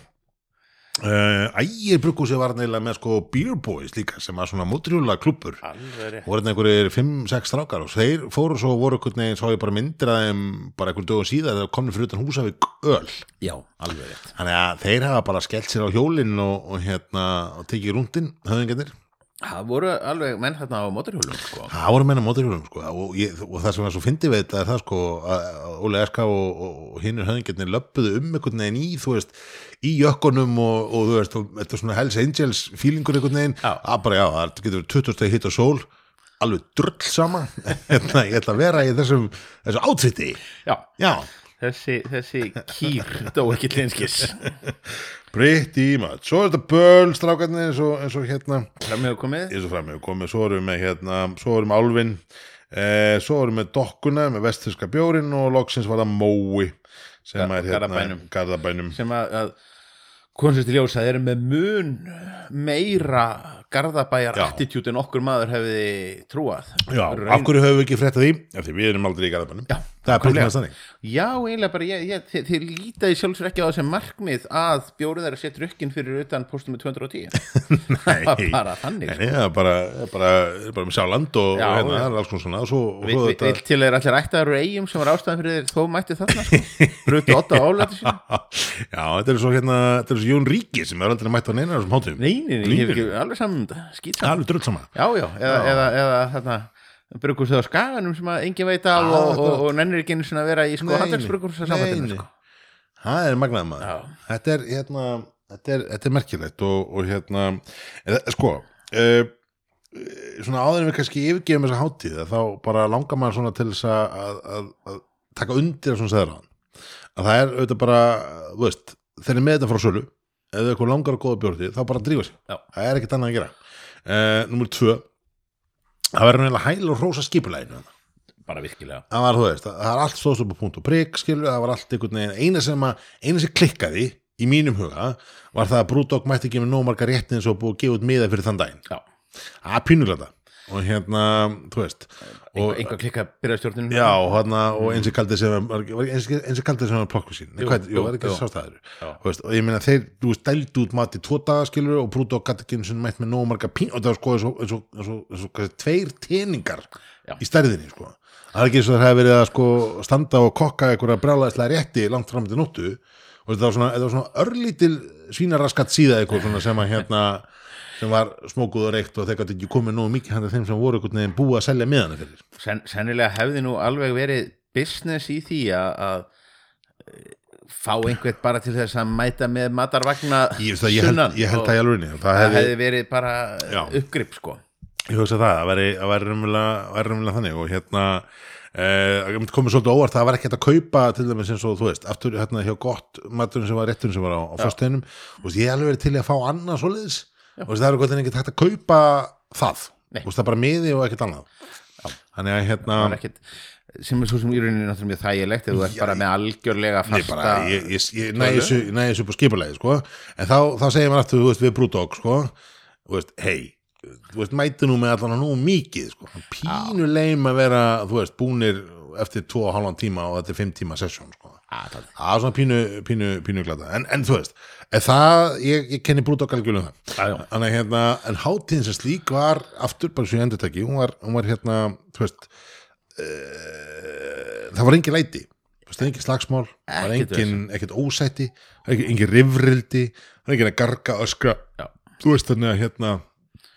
[SPEAKER 1] ægir bruggúsi var neila með sko Beer Boys líka sem var svona mótrjúla klubur
[SPEAKER 2] rétt.
[SPEAKER 1] Voru einhverjir 5-6 strákar og þeir fóru svo og voru einhvern veginn, svo ég bara myndir að þeim bara einhvern dögum síðar þegar komni fyrir utan Húsavík öl.
[SPEAKER 2] Já, alveg rétt.
[SPEAKER 1] Þannig að þeir hafa bara skellt sér á hjólinn og, og hérna, og tekið rúndin höfðingarnir
[SPEAKER 2] það voru alveg menn þarna á mótorhjólum sko.
[SPEAKER 1] Það voru meina mótorhjólum sko. Og, ég, og það sem er svo fyndi við þetta er það sko að Óli Eska og, og hinnur höfðingarnir löppuðu um einhvern veginn í þú veist, í jökkunum og, og þú veist, þetta er svona Hells Angels feelingur einhvern veginn, að bara já það getur 20 steg hitt og sól alveg drull sama (laughs) hérna, ég ætla að vera í þessum, þessu átfitti
[SPEAKER 2] já,
[SPEAKER 1] já,
[SPEAKER 2] þessi, þessi kýr dó ekki linskis (laughs)
[SPEAKER 1] pretty much svo er þetta böl strákarnir eins eins og hérna.
[SPEAKER 2] Fram hefur komið.
[SPEAKER 1] Eins og fram hefur komið, svo erum við hérna, svo erum við Álfin eh, svo erum við Dokkuna með vesturska bjórin og loksins var það Mói sem
[SPEAKER 2] Ga-
[SPEAKER 1] er hérna
[SPEAKER 2] Garðabænum.
[SPEAKER 1] Garðabænum.
[SPEAKER 2] Sem að, að konsist í ljós að þeir eru með mun meira garðabæjar
[SPEAKER 1] Já.
[SPEAKER 2] attitút en okkur maður hefði trúað
[SPEAKER 1] Já,
[SPEAKER 2] Raun-
[SPEAKER 1] af hverju höfum við ekki frétt af því? Af því við erum aldrei í garðabænum.
[SPEAKER 2] Já,
[SPEAKER 1] er að.
[SPEAKER 2] Já, eiginlega bara, ég, ég, þið, þið lítaði sjálfsög ekki á þessi markmið að bjórið þeirra setja rukkin fyrir utan postum með 210 (laughs) Það var bara þannig
[SPEAKER 1] Nei,
[SPEAKER 2] sko.
[SPEAKER 1] nei, það er bara, er bara, er bara með Sjáland og, og hérna, það er alls konar svona og svo, og
[SPEAKER 2] Vill
[SPEAKER 1] svo
[SPEAKER 2] vi, vi, til þeir allir ættaður úr eigum sem var ástæðan fyrir þeir þó mætti þarna sko. Brutu 8 á álæti sín (laughs)
[SPEAKER 1] Já, þetta er svo hérna, þetta er svo Jón Ríki sem er aldrei mætt á neina þessum hátum
[SPEAKER 2] Nei, nei, nei, ég hef ekki alveg saman saman
[SPEAKER 1] Alveg drull sama
[SPEAKER 2] Já, já, eða, eða, eða þarna brukus þau á skaganum sem að engin veit af og, og, og nennir ekki einu sinni að vera í sko
[SPEAKER 1] nei.
[SPEAKER 2] sko.
[SPEAKER 1] Það er magnaði maður. Þetta er, hérna, þetta er, þetta er merkilegt og, og hérna, eða, sko uh, svona áður en við kannski yfirgefum þessa hátíð þá bara langar maður svona til þess að, að, að, taka undir að svona segður hann að það er auðvitað bara, þú veist þeir eru með þetta frá sölu þau eitthvað langar að góða bjórti þá bara drífa sig.
[SPEAKER 2] Já.
[SPEAKER 1] það er ekkert annað að gera. Uh, Númer tvö það verður neila hæl og rósa skipuleginu
[SPEAKER 2] Bara virkilega.
[SPEAKER 1] Það var, þú veist, það það er allt stóðst upp á punkt og prigg, skilur, það var allt einhvern veginn eina sem, að, eina sem klikkaði í mínum huga var það að Brúdók mætti ekki með nómarga réttin eins og búið að gefa út miða fyrir þann daginn.
[SPEAKER 2] Já,
[SPEAKER 1] er pínulega og hérna, þú veist
[SPEAKER 2] einhver klikka byrjaðstjórnum
[SPEAKER 1] já, hérna, og eins og kaldið sem eins, eins og kaldið sem var plokku sín
[SPEAKER 2] Jú,
[SPEAKER 1] hvað, jú,
[SPEAKER 2] jú,
[SPEAKER 1] var ekki
[SPEAKER 2] jú.
[SPEAKER 1] sástæður
[SPEAKER 2] Já.
[SPEAKER 1] veist, og ég meina þeir, þú veist, dældu út mat í tvo daga skilur og Brúdók gæti ekki eins og mætt með nómarga pín og það var sko eins og, eins og, eins og, tveir teningar
[SPEAKER 2] Já.
[SPEAKER 1] í stærðinni sko. það er ekki eins og það hefði verið að sko, standa og kokka einhverja brjálæðislega rétti langt fram til nóttu og þetta var svona, svona örlítil svínaraskat síða eitthvað sem að hérna sem var smókuð og reykt og þeir gæti ekki komið nógu mikið hann þeim sem voru búið að selja miðana fyrir.
[SPEAKER 2] Sen, Sennilega hefði nú alveg verið business í því að, að eh, fá einhvern bara til þess að mæta með matarvagna
[SPEAKER 1] ég, það, ég, held,
[SPEAKER 2] sunnan.
[SPEAKER 1] ég held það í alveg það
[SPEAKER 2] það
[SPEAKER 1] hefði,
[SPEAKER 2] verið bara
[SPEAKER 1] Já.
[SPEAKER 2] uppgrip sko.
[SPEAKER 1] Ég hugsa það, það væri, væri raunverulega þannig og hérna Eh, komið svolítið óvart það var ekki hægt að kaupa til dæmis eins og þú veist aftur hérna hjá gott maturinn sem var rétturinn sem var á, á fyrsteinum og ég hef alveg verið til að fá annað svoleiðis og það er gott en ekki hægt að kaupa það
[SPEAKER 2] Nei.
[SPEAKER 1] og það er bara miði og ekkert annað þannig að hérna
[SPEAKER 2] ekkit, sem er svo sem í rauninni náttúrulega þægilegt ef þú ert
[SPEAKER 1] Já,
[SPEAKER 2] bara með algjörlega fasta
[SPEAKER 1] ég, ég, ég næði þessu, upp á skipulegi sko. en þá, þá segir maður aftur veist, við brúdók sko. hei mæti nú með allan nú mikið sko. pínu leim að vera veist, búnir eftir tvo og halvan tíma og þetta er fimm tíma sesjón sko.
[SPEAKER 2] Það-
[SPEAKER 1] er svona pínu, pínu, pínu glata en, en þú veist, það ég, ég kenni brúdók algjörlega um það. Að, hérna, en hátíðin sem slík var aftur bara svo ég endur taki, hún var, hún var hérna þú veist uh, það var engin læti. Það var engin slagsmál, það var engin ekkert ósætti, það var engin, engin rifrildi það var engin að garga, öskra.
[SPEAKER 2] Já.
[SPEAKER 1] þú veist þannig að hérna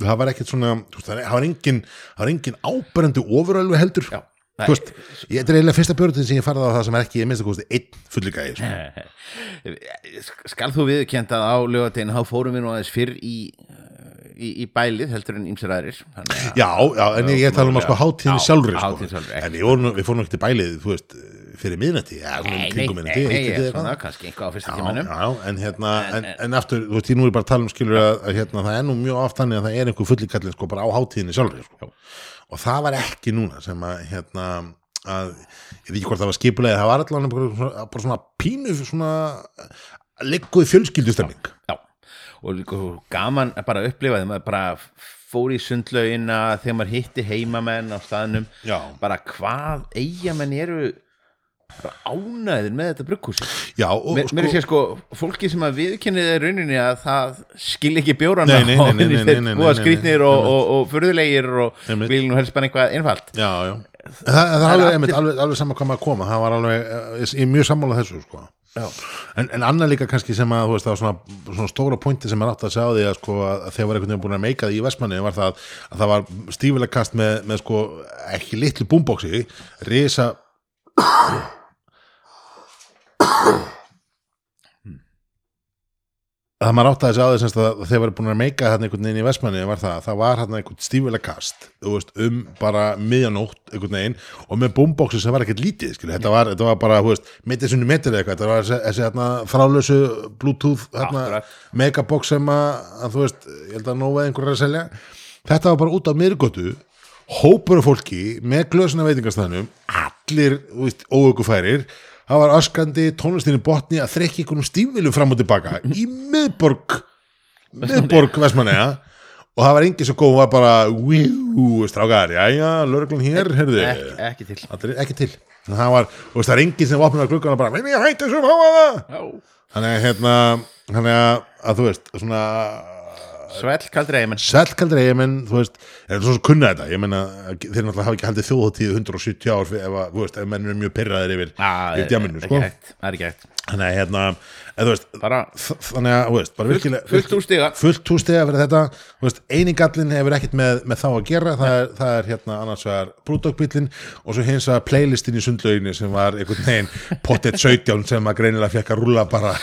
[SPEAKER 1] það var ekkert svona, þú veist, það var engin það var engin áberendu ofurölvu heldur.
[SPEAKER 2] Já.
[SPEAKER 1] Veist, ég, þetta er eiginlega fyrsta björðin sem ég farið á það sem er ekki, ég minnst að kosti einn fullikaði sko. (laughs)
[SPEAKER 2] Skal þú viðkjent að á lögategin þá fórum við nú aðeins fyrr í, í, í bælið heldur en ýmsir aðrir
[SPEAKER 1] Já, já, en ég, ég tala um að sko hátíðin
[SPEAKER 2] Já,
[SPEAKER 1] sjálfri sko. En voru, við fórum ekki til bælið, þú veist fyrir miðnætti, svona
[SPEAKER 2] Nei, nei, kannski eitthvað á fyrsta
[SPEAKER 1] Já,
[SPEAKER 2] tímanum.
[SPEAKER 1] já, en hérna, en, en aftur, þú veist, ég nú er bara að tala um skilur að, hérna, það er nú mjög oft þannig að það er einhver fullikallin sko og það var ekki núna sem að hérna, að ég veit ekki hvort það var skipulega, það var allan bara, bara svona pínu svona ligguð fjölskyldustemming
[SPEAKER 2] Já, og líka gaman að bara upplifa þegar maður bara fór í sundlaugina þegar maður hitti heimamenn á staðnum.
[SPEAKER 1] Já.
[SPEAKER 2] bara hvað eigamenn eru ánæður með þetta brugghúsi
[SPEAKER 1] Já, og
[SPEAKER 2] Mér, mér er
[SPEAKER 1] sko,
[SPEAKER 2] sér sko, fólki sem að viðkennið er rauninni að það skil ekki bjórana (laughs) og
[SPEAKER 1] nei,
[SPEAKER 2] skrýtnir og,
[SPEAKER 1] nei.
[SPEAKER 2] og, vil nú helst bara eitthvað einfalt.
[SPEAKER 1] Já, já. Það, það er alveg, einmitt, alveg, alveg saman maður að koma það var alveg, eh, ég er mjög sammála þessu sko. En, en annað líka kannski sem að veist, það var svona, svona stóra pointi sem er átt að segja á því að, sko, að þegar var einhvern veginn búin að meika því í Vestmanni var það að það var stífilega kast með, með sko, ekki litlu búmbóksi risa það maður átt að þessi semst að þegar var búin að meika þarna einhvern veginn í Vestmanni var það, að það var þarna einhvern stífilega kast veist, um bara miðjanótt einhvern veginn og með búmbóksi sem var ekkert lítið skilur. þetta, var, þetta var bara, þú veist, mitið sunni metir eitthvað, þetta var þessi, þessi hérna, þrállösu bluetooth hérna, megabox sem að, þú veist, ég held að nóga einhverjar að selja. Þetta var bara út á miðrgötu hópur af fólki með glösuna veitingastæðnum allir, óökufærir það var öskandi tónlistinni botni að þrekki einhvernum stífviljum fram og tilbaka í miðborg miðborg Vestmanneja og það var engin svo góð, hún var bara wiu, strákar, jæja, lögreglan hér heyrðu,
[SPEAKER 2] ekki, ekki til.
[SPEAKER 1] Til. En það var, og það er engin sem opnar gluggana bara, með mér hætti þessu háaða
[SPEAKER 2] Já.
[SPEAKER 1] þannig að hérna þannig að, að þú veist, svona
[SPEAKER 2] svell kaldur eiginmenn
[SPEAKER 1] Selkaldir eigamenn, þú veist, er það svo sem kunna þetta, ég meina, þeir náttúrulega hafa ekki haldið þjóðhóttíð 170 ár ef, að, veist, ef menn er mjög pyrraðir yfir, yfir djaminu, sko.
[SPEAKER 2] það er ekki hægt
[SPEAKER 1] Þannig að, hérna, eða, veist,
[SPEAKER 2] bara
[SPEAKER 1] þannig að, veist, bara virkilega,
[SPEAKER 2] fullt úr stiga.
[SPEAKER 1] fullt hústega fyrir þetta, þú veist, eini gallin hefur ekkert með, með þá að gera, það er, það er hérna annars vegar brúdókbílin og svo hins vegar playlistin í sundlauginni sem var einhvern veginn pottet 17 sem að greinilega fekk að rúlla bara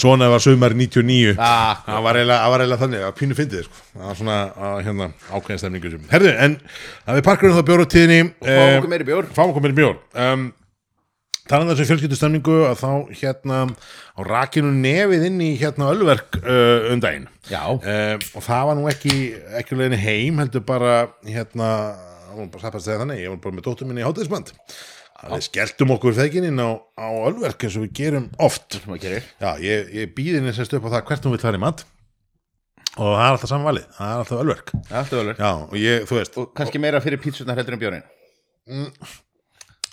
[SPEAKER 1] svona var sumar 99
[SPEAKER 2] Ah,
[SPEAKER 1] það var eiginlega, þannig að pínu fyndið sko. það var svona að, hérna, ákveðin stemningu sem herðu, en að við parkurum þá bjórutíðinni
[SPEAKER 2] fáum okkur meiri bjór.
[SPEAKER 1] fáum okkur meiri bjór. Um, talandi þessu fjölskyldu stemningu að þá hérna á rakinu nefið inn í hérna ölverk uh, um daginn.
[SPEAKER 2] Já,
[SPEAKER 1] um, og það var nú ekki ekki leiðin heim, heldur bara hérna, það bara þannig ég var bara með dóttur minni í hátíðisband við skelltum okkur fegininn á, á ölverk eins og við gerum oft. Já, ég, ég býði semst upp á það hvert hún vil fara í mat. Og það er alltaf saman valið, það er alltaf ölverk.
[SPEAKER 2] Alltaf vel
[SPEAKER 1] Já, og ég, þú veist
[SPEAKER 2] og kannski meira fyrir pítsunar heldur en bjórin
[SPEAKER 1] hún,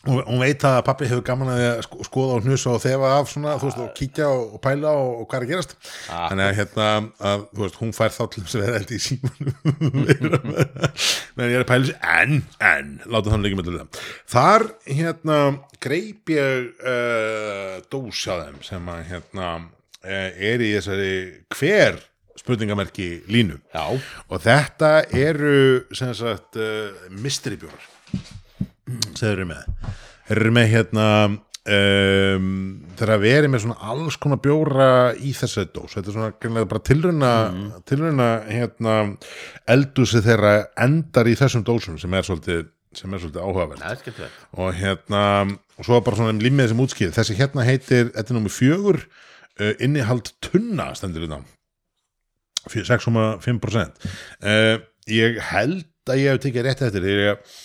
[SPEAKER 1] hún veit að pappi hefur gaman að sko- skoða og hnusa og þefa af svona, þú veist, og kíkja og, og pæla og, og hvað er að gerast.
[SPEAKER 2] Ah.
[SPEAKER 1] þannig að hérna, að, þú veist, hún fær þá til þess að vera held í símanum. (laughs) Menn ég er að pæla en, en, láta þannig ekki með það. Þar, hérna, greip ég uh, dós á þeim sem að, hérna, uh, er í þessari hver spurningamerki línu.
[SPEAKER 2] Já,
[SPEAKER 1] og þetta eru sem sagt uh, mystery bjórar sem eru með. Eru með hérna um, þeir að veri með svona alls konar bjóra í þessari dós. Þetta er svona greinlega bara tilrauna tilrauna hérna eldúsi þeirra endar í þessum dósum sem er svolítið sem er svolítið áhugaverð
[SPEAKER 2] er skemmtilegt.
[SPEAKER 1] Og hérna og svo bara svona límið sem útskýð þessi hérna heitir, þetta er númer fjögur uh, innihald tunna stendur þetta 6,5% uh, ég held að ég hef tekið rétt eftir var að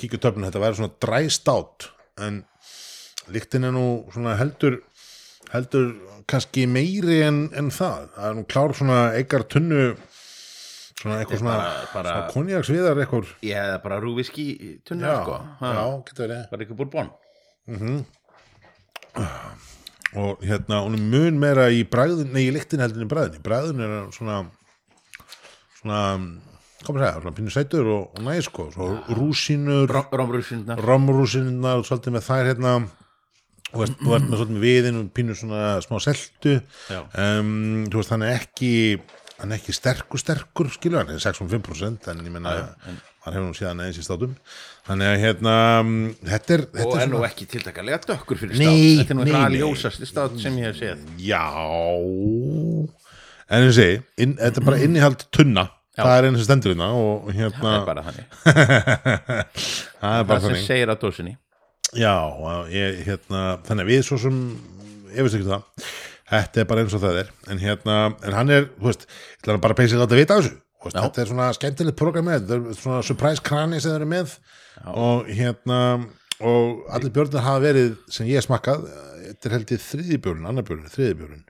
[SPEAKER 1] kíkja töfnum þetta væri svona dræstátt en líktin er nú svona heldur heldur kannski meiri en, en það. Það er nú klár svona eigar tunnu svona eitthvað svona, svona konjaksviðar eitthvað.
[SPEAKER 2] Hefði bara rúviski tunna
[SPEAKER 1] já,
[SPEAKER 2] sko.
[SPEAKER 1] Já, getur verið.
[SPEAKER 2] Bara ekki búrbón
[SPEAKER 1] og hérna hún er mun meira í bræðin nei, í lyktin heldur en í bræðin í bræðin er svona svona, hvað maður segja, svona pínu sætur og, og næs sko, svo rúsínur
[SPEAKER 2] rómrúsinnar
[SPEAKER 1] romrúsínurnar. svolítið með þær hérna. Og veist, þú ert með svolítið með viðin og pínu svona smá seltu. Um, þú veist, hann er ekki hann er ekki sterkur sterkur skilur hann er 6,5% en ég menna hann hefur nú síðan eins í státum. Þannig að hérna þetta er, þetta
[SPEAKER 2] og
[SPEAKER 1] er
[SPEAKER 2] nú
[SPEAKER 1] svona
[SPEAKER 2] ekki tiltakalega dökkur fyrir
[SPEAKER 1] Nei,
[SPEAKER 2] stát. Þetta er nú
[SPEAKER 1] nei,
[SPEAKER 2] það
[SPEAKER 1] nei.
[SPEAKER 2] ljósasti stát sem ég hef séð.
[SPEAKER 1] Já. En ég segi, þetta er bara (clears throat) innihald tunna
[SPEAKER 2] Já.
[SPEAKER 1] Það er einu sem stendur hérna og
[SPEAKER 2] það
[SPEAKER 1] hérna
[SPEAKER 2] er bara þannig. (laughs)
[SPEAKER 1] Það er bara
[SPEAKER 2] það sem
[SPEAKER 1] þannig.
[SPEAKER 2] segir á dósinni.
[SPEAKER 1] Já, og ég, hérna, þannig að við svo sem ég veist ekki það. Þetta er bara eins og það er. En hérna, en hann er, þú veist Ég ætla bara að peysa láta vita af þessu. Þú veist,
[SPEAKER 2] Já.
[SPEAKER 1] Þetta er svona skemmtilegt program með Þetta er svona surprise krani sem þeir eru með. Og hérna Og allir björnir hafa verið sem ég smakkað Þetta er held ég þriði björn, annar björn, þriði björn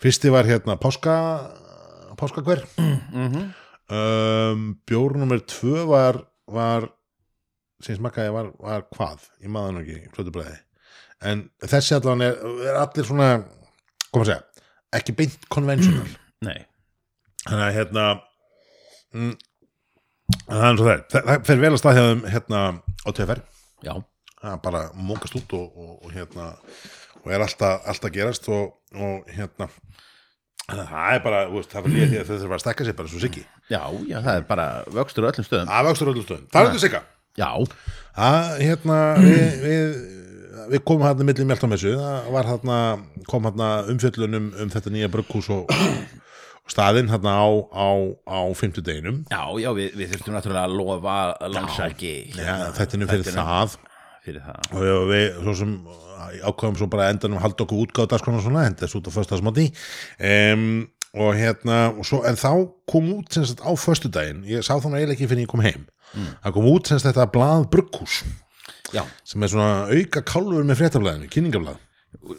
[SPEAKER 1] Fyrsti var hérna páska Páskakver um, Bjórn nummer tvö var var sem smakkaði var, var hvað? Ég maður nú ekki, flötu bræði en þessi allan er, er allir svona koma að segja, ekki beint konvensjonal (clears throat)
[SPEAKER 2] nei,
[SPEAKER 1] þannig að hérna mm, það er eins og það það, það fer vel að staðhjáðum hérna á
[SPEAKER 2] já,
[SPEAKER 1] það er bara mókast út og, og, og hérna og er alltaf, alltaf gerast og, og hérna það er bara, veist, það fyrir því að þau þurfa að stekka sér bara svo siggi.
[SPEAKER 2] Já, já, það er bara vöxtur á öllum stöðum.
[SPEAKER 1] Að vöxtur öllum stöðum, það er þetta sigga.
[SPEAKER 2] Já,
[SPEAKER 1] að hérna við, við, við komum hérna milli mjöltamessu, það var hérna kom hérna umfjöllun um, þetta nýja brugghús og, og staðinn hérna á, á, á fimmtudeginum.
[SPEAKER 2] Já, já við, við þurftum náttúrulega að lofa landsæki
[SPEAKER 1] ja, þetta er nú fyrir það.
[SPEAKER 2] fyrir það.
[SPEAKER 1] Og við svo sem ákvæðum svo bara endanum að halda okkur útgáð dagskona svona, henda þessu út á föstasmátti um, og hérna og svo, en þá kom út sem sagt á föstudaginn, ég sá þannig eiginlega ekki fyrir ég kom heim. Það kom út sem sagt þetta blað brugghús
[SPEAKER 2] já,
[SPEAKER 1] sem er svona auka kálfur með fréttablaðinu, kynningablað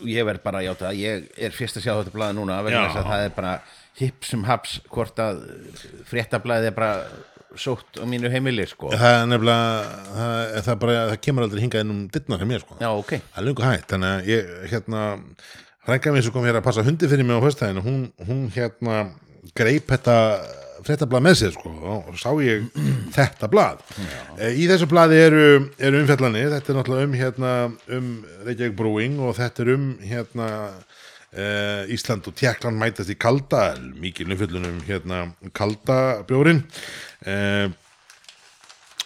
[SPEAKER 2] ég verð bara að játa það, ég er fyrst að sjá þetta blaði núna vegna þess að það er bara hipp sem haps hvort að fréttablaðið er bara sótt á mínu heimili sko.
[SPEAKER 1] Það er nefnilega það, það, bara, það kemur aldrei hingað inn um dittnar hjá mér sko.
[SPEAKER 2] Já, ok,
[SPEAKER 1] það er lungu hægt þannig að ég hérna frænka mér sem kom hér að passa hundi fyrir mig á föstæðinu hún, hún hérna greip þetta fréttablað með sér sko, og sá ég (clears throat) þetta blað. E, í þessu blaði eru, eru umfjallanir þetta er náttúrulega um hérna um Reykjavík Brewing og þetta er um hérna e, Ísland og Tjekkland mætast í kalda mikið umfjallunum hérna kalda e,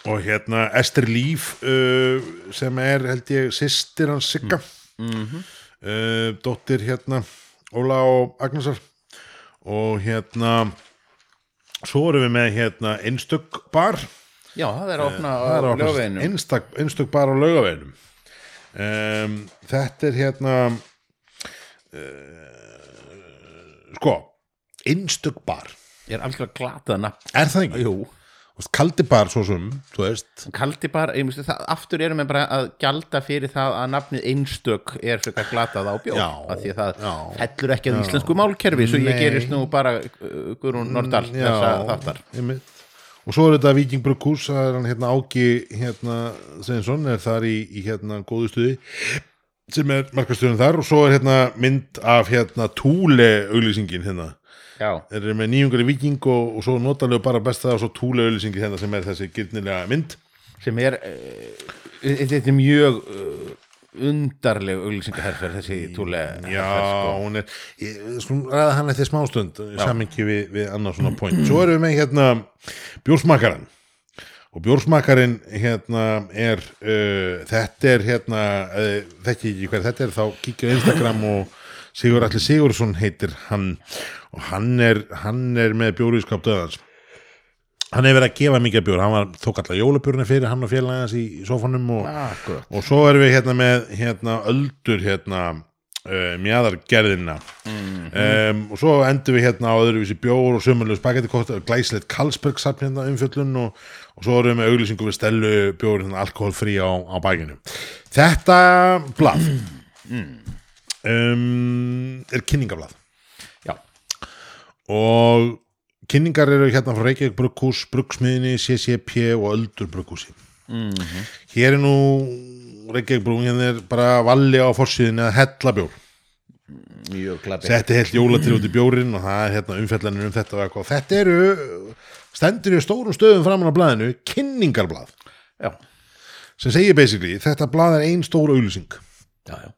[SPEAKER 1] og hérna Ester Líf uh, sem er held ég sýstir hans Sigga. Uh, dóttir hérna Óla og Agnesar. Og hérna svo erum við með hérna einstök bar.
[SPEAKER 2] Já, það er að opna á
[SPEAKER 1] Eh,
[SPEAKER 2] lögveginum
[SPEAKER 1] einstök, bar á laugaveginum um, þetta er hérna uh, sko einstök bar
[SPEAKER 2] Ég er algjörlega glatað nafn
[SPEAKER 1] er það ekki?
[SPEAKER 2] Jú,
[SPEAKER 1] Þú veist, kaldi bar svo sem, þú veist.
[SPEAKER 2] Kaldi bara, ég myndi það, aftur erum við bara að gjalda fyrir það að nafnið einstök er frekar glatað á bjór
[SPEAKER 1] Já,
[SPEAKER 2] af því að það
[SPEAKER 1] já.
[SPEAKER 2] fellur ekki að íslensku málkerfi svo ég gerist nú bara uh, Guðrún Nordal þessa þáttar.
[SPEAKER 1] einmitt. og svo er þetta Viking Brukhús það er hann hérna Áki hérna, Sveinsson er þar í, í hérna góðu stuði sem er markastöðun þar. Og svo er hérna mynd af hérna Túle auglýsingin hérna þeir eru með nýjungar í Viking og, og svo notalegu bara besta og svo Túle auglýsingin hérna sem er þessi gildnilega mynd.
[SPEAKER 2] Sem er uh, þetta er mjög uh, undarleg auglýsingaherfer þessi túle
[SPEAKER 1] Já, hún er ræða hann eftir smástund samingi við, við annars svona point. Svo erum við með hérna bjórsmakaran og bjórsmakarin hérna er uh, þetta er hérna uh, þekki ekki hver þetta er þá kíkja Instagram og Sigur Alli Sigursson heitir hann og hann er, hann er með bjóriðskap döðans. Hann hefur verið að gefa mikið bjór. Hann var, tók alltaf jólabjörni fyrir hann og félagans í, í sofanum og,
[SPEAKER 2] Akkurat.
[SPEAKER 1] og svo erum við hérna með hérna öldur hérna uh, mjæðargerðina um, og svo endur við hérna á öðruvísi bjór og sömurlega spagetti kótt glæsilegt Karlsberg safn hérna umfjöllun og, og svo erum við með auglýsingu við stelu bjór hérna alkoholfrí á, á bækinu þetta blað um, er kynningablað
[SPEAKER 2] Já,
[SPEAKER 1] og kynningar eru hérna frá Reykjavík Brugghús, Bruggsmiðinni, CCP og Öldur Brugghúsi. Hér er nú Reykjavík Brugghús hérna er bara valli á forsýðinni að hella bjór. Setti heilt jólatrið út í bjórin og það er hérna umfjallanir um þetta og eitthvað. Þetta eru stendur í stórum stöðum framan á blaðinu kynningarblað.
[SPEAKER 2] Já,
[SPEAKER 1] sem segir basically þetta blað er ein stór auglýsing.
[SPEAKER 2] Já, já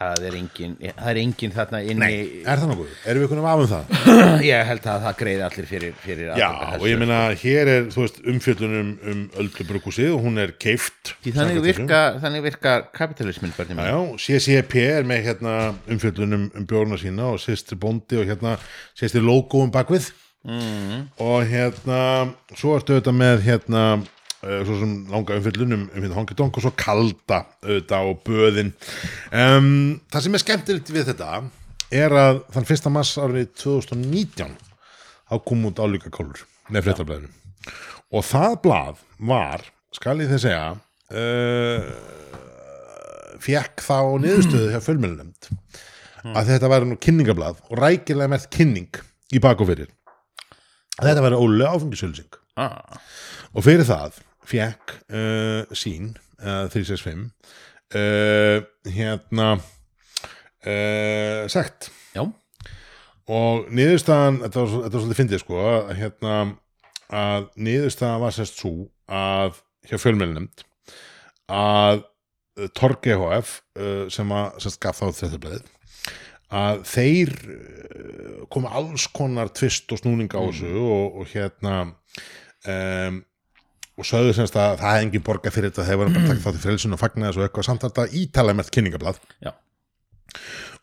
[SPEAKER 2] Það er engin, það er engin þarna inni
[SPEAKER 1] er það nokkuð? Erum við kunum af um það? (clears throat)
[SPEAKER 2] Ég held að það greiði allir fyrir, fyrir
[SPEAKER 1] Já, og ég meina hér er þú veist, umfjöllunum um Öldu Brugghúsið og hún er keift
[SPEAKER 2] Því þannig virka, þannig virka kapitalismin barnið
[SPEAKER 1] Já, CCP er með hérna umfjöllunum um bjórna sína og sýstir bóndi og hérna sýstir logoum bakvið mm. og hérna svo ertu auðvitað með hérna svo sem langa umfjöllunum um hérna honky tonk og svo kalda auðvitað og böðin. Um, það sem er skemmtilegt við þetta er að þann fyrsta mass árið 2019 þá kom út álíka kólur með fréttablaðinu. Og það blað var, skal ég þið segja uh, fekk þá niðurstöðu hjá fjölmjölunemnd að þetta væri nú kynningablað og rækilega mert kynning í bak og fyrir. Að þetta væri ólega áfengisölsing
[SPEAKER 2] Ah,
[SPEAKER 1] og fyrir það fekk uh, sín uh, 365 uh, hérna sagt
[SPEAKER 2] já,
[SPEAKER 1] og niðurstaðan þetta var, þetta var svolítið fyndið sko að, hérna, að niðurstaðan var sérst svo að hjá fjölmjölunemnd að Torg EHF uh, sem að sérst gaf þá þetta bleið að þeir komu alls konar tvist og snúning á þessu og, og hérna um, og sögðu semst að það hefði engin borga fyrir þetta þeir voru bara taka þátt í frelsun og fagna þessu og eitthvað. Samt þetta ítalega mert kynningablað
[SPEAKER 2] já,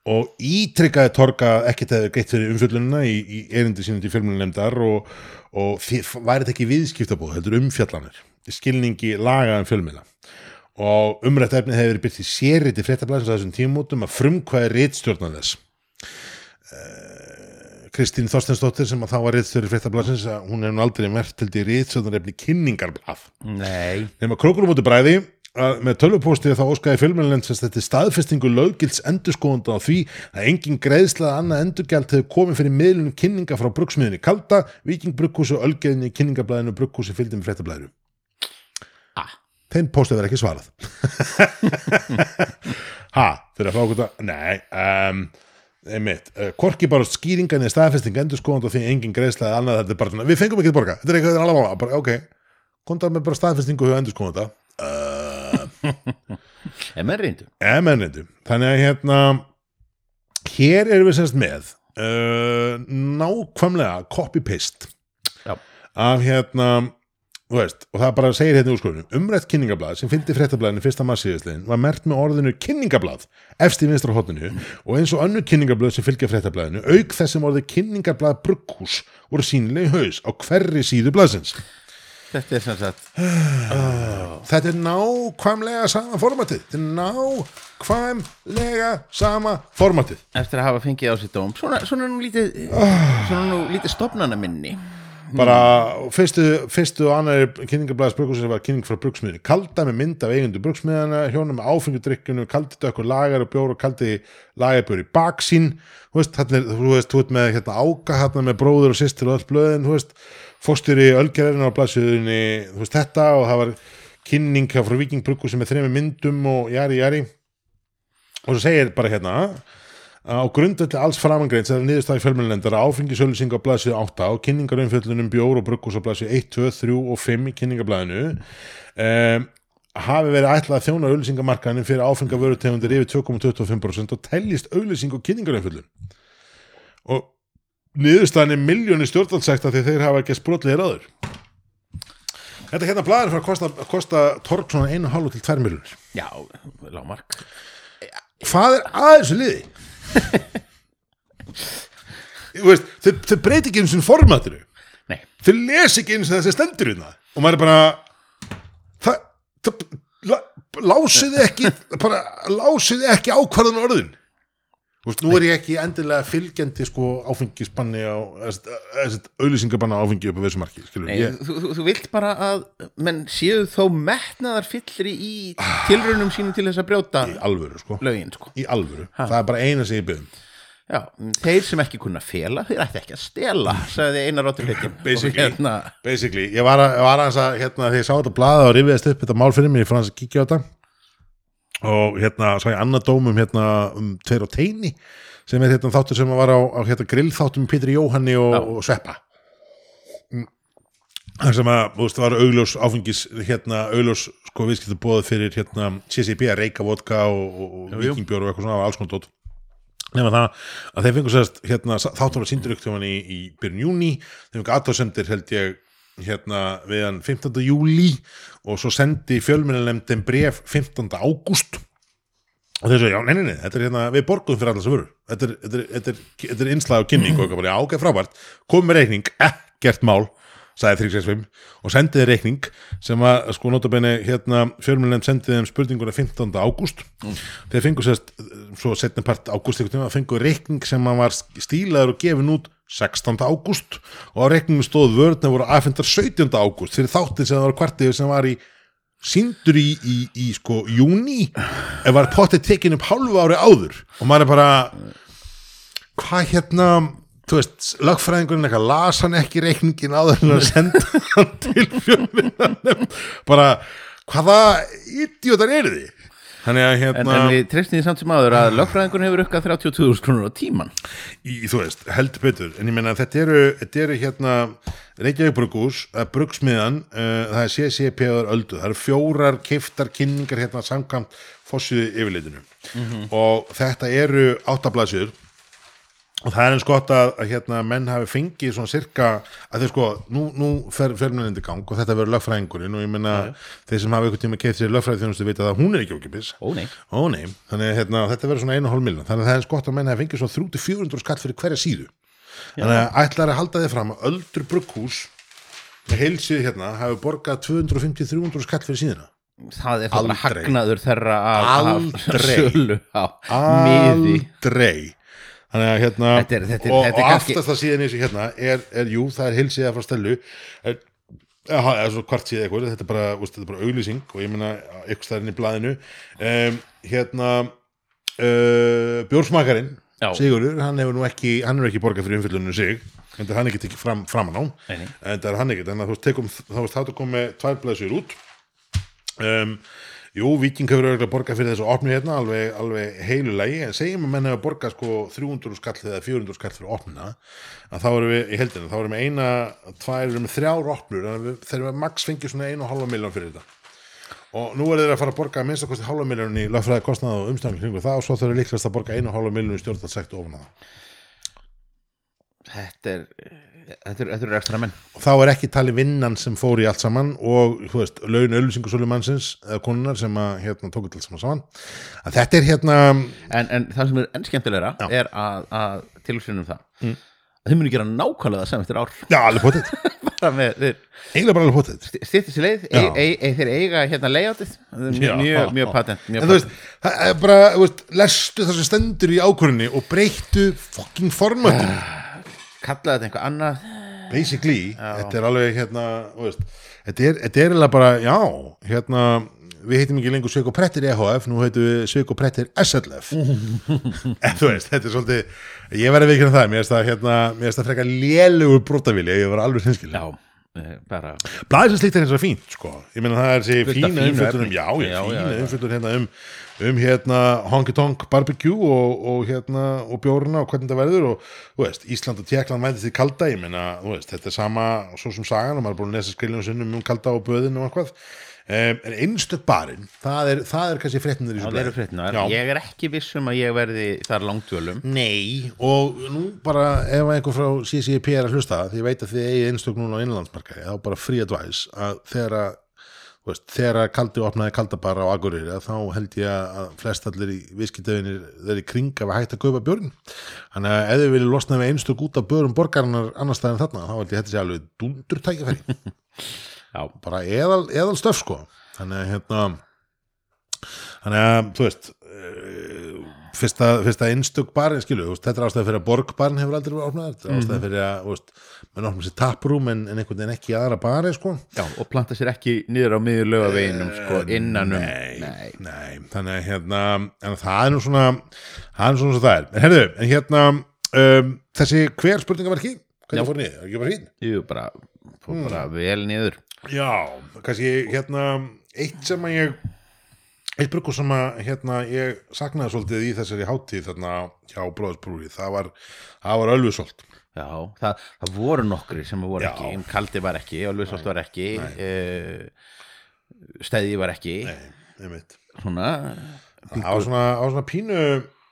[SPEAKER 1] og ítrykkaði Torga ekkert hefði greitt fyrir umfjöllunina í, í erindi sínum til fjölmjölunemdar og, og væri þetta ekki viðskiptabóð, heldur umfjallanir í skilningi lagaðan fjölmjöla og umrætt efni hefur verið byrkt í sérriti fréttablaðins á þessum tímútum að frumkvæði rítstjórnan þess Eh, Kristín Þorstensdóttir sem að þá var rítstjóri fréttablaðins hún er nú aldrei mert til því rítstjórnar efni kynningarblað
[SPEAKER 2] nei.
[SPEAKER 1] Nema krókunum út í bræði að með tölvupósti þá óskaði fjölmjölinn sem þetta staðfestingu löggilds endurskóðanda á því að engin greiðslað annað endurgjald hefur komið fyrir miðlunum kynninga frá brugsmiðinni Kalda, Viking Brugghúsi og Ölgeðinni kyningablaðinu Brugghúsi fylgdum fréttablaðinu.
[SPEAKER 2] Ah.
[SPEAKER 1] Þeim póstið verið ekki svarað. (laughs) Ha, þeir að fá okkur það Nei, um, einmitt. Uh, Korki bara skýringan í staðfesting endurskóðanda því engin greiðslað annað þetta er bara svona Við fengum ekki að borga, þetta er eitthvað alveg mála bara, Ok, kontar með bara staðfestingu hjá endurskóðanda
[SPEAKER 2] en (laughs) menn reyndu.
[SPEAKER 1] Emennindi. Þannig að hérna hér erum við semst með uh, nákvæmlega copy-paste af hérna veist, og það bara segir hérna í úrskurðunum umrætt kynningablað sem fylgdi fréttablaðinu fyrsta massíðislegin var mert með orðinu kynningablað efst í vinstra hotninu og eins og önnur kynningablað sem fylgja fréttablaðinu auk þessum orði kynningablað brugghús voru sínileg í haus á hverri síðu blaðsins.
[SPEAKER 2] Þetta er sem sagt
[SPEAKER 1] Þetta er nákvæmlega sama formatið. Þetta er nákvæmlega sama formatið.
[SPEAKER 2] Eftir að hafa fengið á sér dóm. Svona, svona nú lítið svona nú lítið stopnana minni
[SPEAKER 1] bara fyrstu, fyrstu og annari kynningablaðis brugsmiðin var kynning frá brugsmiðinu kalda með mynd af eigundu brugsmiðina hjónum með áfengudrykkjunu, kaldi dökkur lagar og bjór og kaldi lagarbjór í baksín þú veist, þú veist, þú veist með hérna, áka hérna með bróður og systir og öll blöðin þú veist, fórstýri ölgerðinu á blaðsjöðunni, þú veist, þetta og það var kynning hjá frá Viking Bruggu sem er þremi myndum og jari jari. Og svo segir bara hérna á grundvelli alls framangreins er niðurstæði fjölmjölendar áfengisölusing á blaðsið 8 og kynningarumfjöllunum bjór og bruggus á blaðsið 1, 2, 3 og 5 í kynningablaðinu um, hafi verið ætlað að þjóna auðlýsingamarkaðinu fyrir áfengavörutegundir yfir 2,25% og teljist auðlýsing og kynningarumfjöllun. Og niðurstæðan er miljóni stjórnvaldsekta því þeir hafa ekki sprotlegir áður. Þetta hérna blaður fyrir að kosta, kosta torg svona 1,5 til 2 miljónir
[SPEAKER 2] já, lágmark.
[SPEAKER 1] Hvað er aðeins liði veist, þau, þau breyti ekki eins og formatinu.
[SPEAKER 2] Nei,
[SPEAKER 1] þau les ekki eins og þessi stendur hérna. Og maður er bara það, það la, lásiði ekki bara lásiði ekki ákvarðan orðin veist, nú er ég ekki endilega fylgjandi sko áfengisbanni á auðlýsingabanna áfengi upp á þessu
[SPEAKER 2] nei
[SPEAKER 1] ég,
[SPEAKER 2] þú, þú, þú vilt bara að menn séu þó metnaðar fyllri í tilraunum sínum til þess að brjóta
[SPEAKER 1] í alvöru sko.
[SPEAKER 2] lögin sko.
[SPEAKER 1] Í alvöru, það er bara eina sem ég byrðum
[SPEAKER 2] Já, þeir sem ekki kunna fela, þeir ætti ekki að stela, sagði Einar Heitin. (laughs)
[SPEAKER 1] Basically.
[SPEAKER 2] Hérna,
[SPEAKER 1] basically, ég var, að, var að hérna, þegar ég sá þetta blaða og rifiðast upp þetta mál fyrir mig, ég fann að kíkja á þetta og hérna sá ég annað dóm um hérna um tveir og teini sem er hérna þáttur sem var á, á hérna grillþáttum Pétur Jóhanni og, og Sveppa. Mm. þar sem að, þú veist, það var augljós áfengis, hérna, augljós sko viðskiptu bóð fyrir hérna CCB að reyka vodka og, og, og vikingbjór og eitthvað svona, alls konar dót. Nema það að þeir fengur sérst hérna, þáttur var síndur ykkur í, í byrjun júni þeir fengur aðtáðsendir held ég hérna við hann 15. júli og svo sendi fjölmennilegndin bref 15. ágúst og þeir svo, já, nei, nei, nei, þetta er hérna við borguðum fyrir allar sem vörur þetta er, þetta er, þetta er, þetta er innslag og kynning og eitthvað já, ok, frábært komum með reikning, ekkert mál sagði 365 og sendiði reikning sem að sko notabenni hérna fjölmjölnefnd sendiði þeim spurninguna 15. ágúst þeir fengu sérst svo setni part ágúst einhvern veginn að fengu reikning sem var stílaður og gefin út 16. ágúst og á reikningum stóð vörðna voru aðfendar 17. ágúst fyrir þáttir sem það var kvartið sem var í síndur í, í, í sko júni ef var pottið tekin upp hálfu ári áður og maður er bara hvað hérna þú veist, lögfræðingurinn eitthvað las hann ekki reikningin áður en að senda hann til fjölmiðanum bara, hvaða idiotar eru þið? Að
[SPEAKER 2] en,
[SPEAKER 1] hérna
[SPEAKER 2] en við treystum því samt sem áður að lögfræðingun hefur ukkað 32.000 krónur á tíman.
[SPEAKER 1] í, þú veist, heldur betur. En ég meina að þetta eru, þetta eru hérna Reykjavík Bruggús, uh, Bruggsmiðan uh, það er CCP-ður öldu. Það eru fjórar kiftar kynningar hérna samkvæmt fossiðu yfirleitinu og þetta eru áttablasjur og það er eins gott að, að hérna menn hafi fengið svona sirka að þeir sko, nú, nú fer fjölmjölindi gang og þetta verður lögfræðingurinn og ég meina þeir sem hafa einhvern tíma keitt sér lögfræði þjónustu vita að hún er ekki ókipis
[SPEAKER 2] Ó nei.
[SPEAKER 1] Ó nei, þannig að hérna, þetta verður svona 1,5 miljón þannig að það er eins gott að menn hafi fengið svona 300-400 skatt fyrir hverja síðu þannig að ætlar að halda þið fram að öldur brugghús með heilsíðu hérna hafi borgað 250-300 skatt fyrir síðuna
[SPEAKER 2] Það er það
[SPEAKER 1] Aldrei.
[SPEAKER 2] hagnaður þeirra af
[SPEAKER 1] Aldrei.
[SPEAKER 2] sölu á miði.
[SPEAKER 1] aldrei þannig að hérna
[SPEAKER 2] Þetta er- þetta er-
[SPEAKER 1] og,
[SPEAKER 2] þetta er
[SPEAKER 1] og
[SPEAKER 2] kannski-
[SPEAKER 1] aftast að síðan eins og hérna er, er jú, það er heilsíða frá stelu er Já, það er svo hvart síða eitthvað, þetta er bara, er bara auglýsing og ég meina eitthvað stærinn í blaðinu. Um, hérna uh, Bjórsmakarinn
[SPEAKER 2] Já.
[SPEAKER 1] Sigurður, hann hefur nú ekki hann hefur ekki borgað fyrir umfyllunum sig en það er hann ekki tekið fram, framan á. En það er hann ekki, þannig að þú veist þá veist þá komið með tvær blæðsir út. Um, Jú, Viking hefur auðvitað borgað fyrir þessu opni hérna alveg, alveg heilu lægi, en segjum að menn hefur borgað sko 300 skall eða 400 skall fyrir opnina, að þá erum við í heldinu, þá erum við eina, tvær, við erum með þrjár opnur, þannig að við, þegar við max fengið svona einu og halva miljón fyrir þetta. Og nú er þeir að fara að borga að minnst að kosti halva miljón í lagfræði kostnað og umstæðan kringu það og svo þau eru líklegast að borga einu og halva miljón í stjórnaldsekt ofan það.
[SPEAKER 2] Þetta er þetta er, þetta er ekstra menn
[SPEAKER 1] og þá er ekki tali vinnan sem fór í allt saman og veist, laun öllusingu mannsins eða konunar sem að hérna tóku til saman saman. Að þetta er hérna
[SPEAKER 2] en, en það sem er enn skemmtilegra
[SPEAKER 1] Já.
[SPEAKER 2] er að, að tilhugsunum það. Mm. að þau munu gera nákvæmlega það sem eftir ár.
[SPEAKER 1] Já, alveg potið, (laughs) eiginlega bara alveg potið
[SPEAKER 2] stýtti sér leið, e, e, e, þeir eiga hérna
[SPEAKER 1] Já.
[SPEAKER 2] mjög, mjög, patent mjög
[SPEAKER 1] en þú veist, bara, veist, lestu það sem stendur í ákvörðinni og breyttu fucking formatinu (sighs)
[SPEAKER 2] kallaði þetta einhvað annað.
[SPEAKER 1] Basically, þetta er alveg hérna, veist, þetta er, eiginlega bara, já, hérna við heitum ekki lengur Sveik og Prettir EHF nú heitum við Sveik og Prettir SLF (laughs) en þú veist, þetta er svolítið ég verði vikinn um það, mér finnst það hérna mér finnst það frekar lélugur brotavilja ég var alveg hinskil,
[SPEAKER 2] já, bara
[SPEAKER 1] blæðið sem slíkt er eins og fínt sko, ég meina það er þessi fína umfjöldunum, já, já,
[SPEAKER 2] Já,
[SPEAKER 1] fína umfjöldun hérna um, um hérna honky tonk barbecue og, og hérna og bjórna og hvernig það verður og þú veist, Ísland og Tjekkland mændist í kalda ég meina, þú veist, þetta er sama svo sem sagan og maður er búin að lesa skriljum sinnum um kalda og böðin og eitthvað um, en einstök barinn, það er, það er kannski fréttinir í þessu Já.
[SPEAKER 2] ég er ekki viss um að ég verði þar langdvölum.
[SPEAKER 1] Nei, og nú bara ef einhver frá CCP er að hlusta því ég veit að þið eigi einstök núna á innlandsmarkaði þá bara free advice að þú veist, þegar að kaldi opnaði kaldabar á Akureyri að þá held ég að flest allir í viskidöfinir þeir í kring að hægt að kaupa björn þannig að ef þið viljið losna við einstök út af björn borgarinnar annars staðar en þarna þá held ég (laughs)
[SPEAKER 2] já,
[SPEAKER 1] bara eðal, eðal stöf sko. Þannig að hérna þannig að þú veist uh, fyrsta, fyrsta einstök barinn skilu, veist, þetta er ástæði fyrir að borgbarinn hefur aldrei verið opnað, þetta er ástæði fyrir að menn opnum sér taprúm en, en einhvern veginn ekki aðra bari sko.
[SPEAKER 2] Já, og planta sér ekki niður á miður lögaveginum sko, innan um
[SPEAKER 1] nei, nei, þannig að hérna en það er nú svona það er nú svona svo það er, en herðu, en hérna um, þessi hver spurningaverki
[SPEAKER 2] Já.
[SPEAKER 1] hvernig fór niður,
[SPEAKER 2] Jú, bara, fór bara vel niður
[SPEAKER 1] Já, kannski hérna eitt sem að ég eitt bruku sem að hérna ég saknaði svolítið í þessari hátíð þarna hjá Bróðsbrúri, það var það var ölfusolt
[SPEAKER 2] Já, það, það voru nokkri sem voru
[SPEAKER 1] Já.
[SPEAKER 2] ekki Kaldi var ekki, Ölvisolt var ekki uh, Stæði var ekki.
[SPEAKER 1] Nei, einmitt.
[SPEAKER 2] Svona
[SPEAKER 1] Það var svona, á svona pínu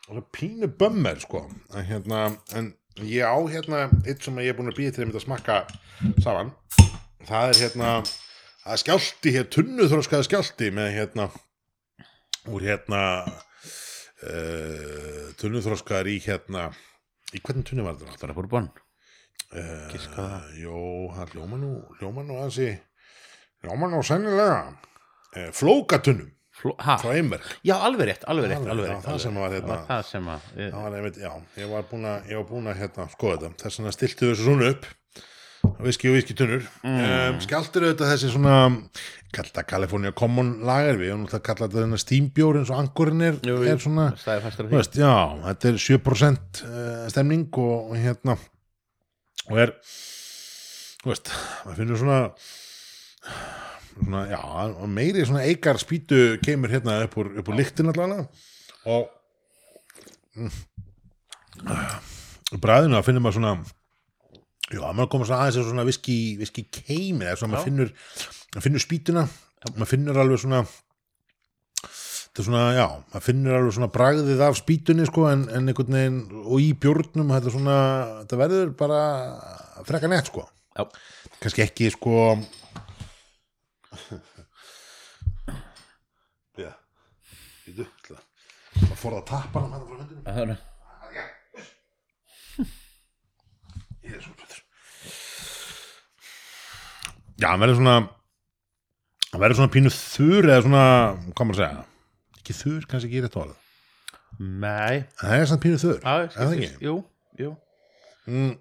[SPEAKER 1] svona pínu bömmer sko. En, hérna, en ég á hérna eitt sem ég er búin að býða til að mynda að smakka saman það er hérna það er skjálti hér, tunnu þróskaði skjálti með hérna úr hérna uh, tunnu þróskaðar í hérna í hvernig tunnu var þetta?
[SPEAKER 2] Bara búrbon
[SPEAKER 1] Uh,
[SPEAKER 2] Giska það.
[SPEAKER 1] Jó, það hljóma nú hljóma nú aðeins í hljóma nú sennilega. Uh, flókatunnum.
[SPEAKER 2] Ha,
[SPEAKER 1] frá Einberg.
[SPEAKER 2] Já, alveg rétt, alveg rétt,
[SPEAKER 1] Alveg,
[SPEAKER 2] rétt
[SPEAKER 1] það sem var
[SPEAKER 2] rétt.
[SPEAKER 1] hérna-
[SPEAKER 2] Það var það sem að ég,
[SPEAKER 1] Það var einmitt, já, ég var búin að, var að hérna, skoða þetta, þess vegna stiltu þessu svona upp viski og viski tunnur mm. um, skjáltur auðvitað þessi svona kallta California Common lager við, og nú það kalla þetta þennan steambjór eins og angurinn er,
[SPEAKER 2] Jú, jú.
[SPEAKER 1] er svona, veist, já þetta er 7% eh, stemning og, og hérna og er, veist maður finnur svona svona, já, meiri svona eikar spýtu kemur hérna upp úr, úr lyktin allavega og mm, bræðinu að finnur maður svona já, maður komur svona aðeins eins og svona viski, viski keimi, eða svona maður finnur maður finnur spýtuna, maður finnur alveg svona þetta er svona, já, maður finnur alveg svona bragðið af spýtunni sko, en, en einhvern veginn, og í bjórnum þetta er svona, þetta verður bara frekka nett sko.
[SPEAKER 2] Já,
[SPEAKER 1] kannski ekki sko já. Ídu, það fór að tappa hann frá hundinu
[SPEAKER 2] það er
[SPEAKER 1] ég er svo betur já, hann verður svona hann verður svona pínu þur eða svona, hvað maður að segja? Ekki þur, kannski ekki rétt orð.
[SPEAKER 2] Nei.
[SPEAKER 1] Það er svona pínu þur er það ekki?
[SPEAKER 2] Jú, jú.
[SPEAKER 1] Mm.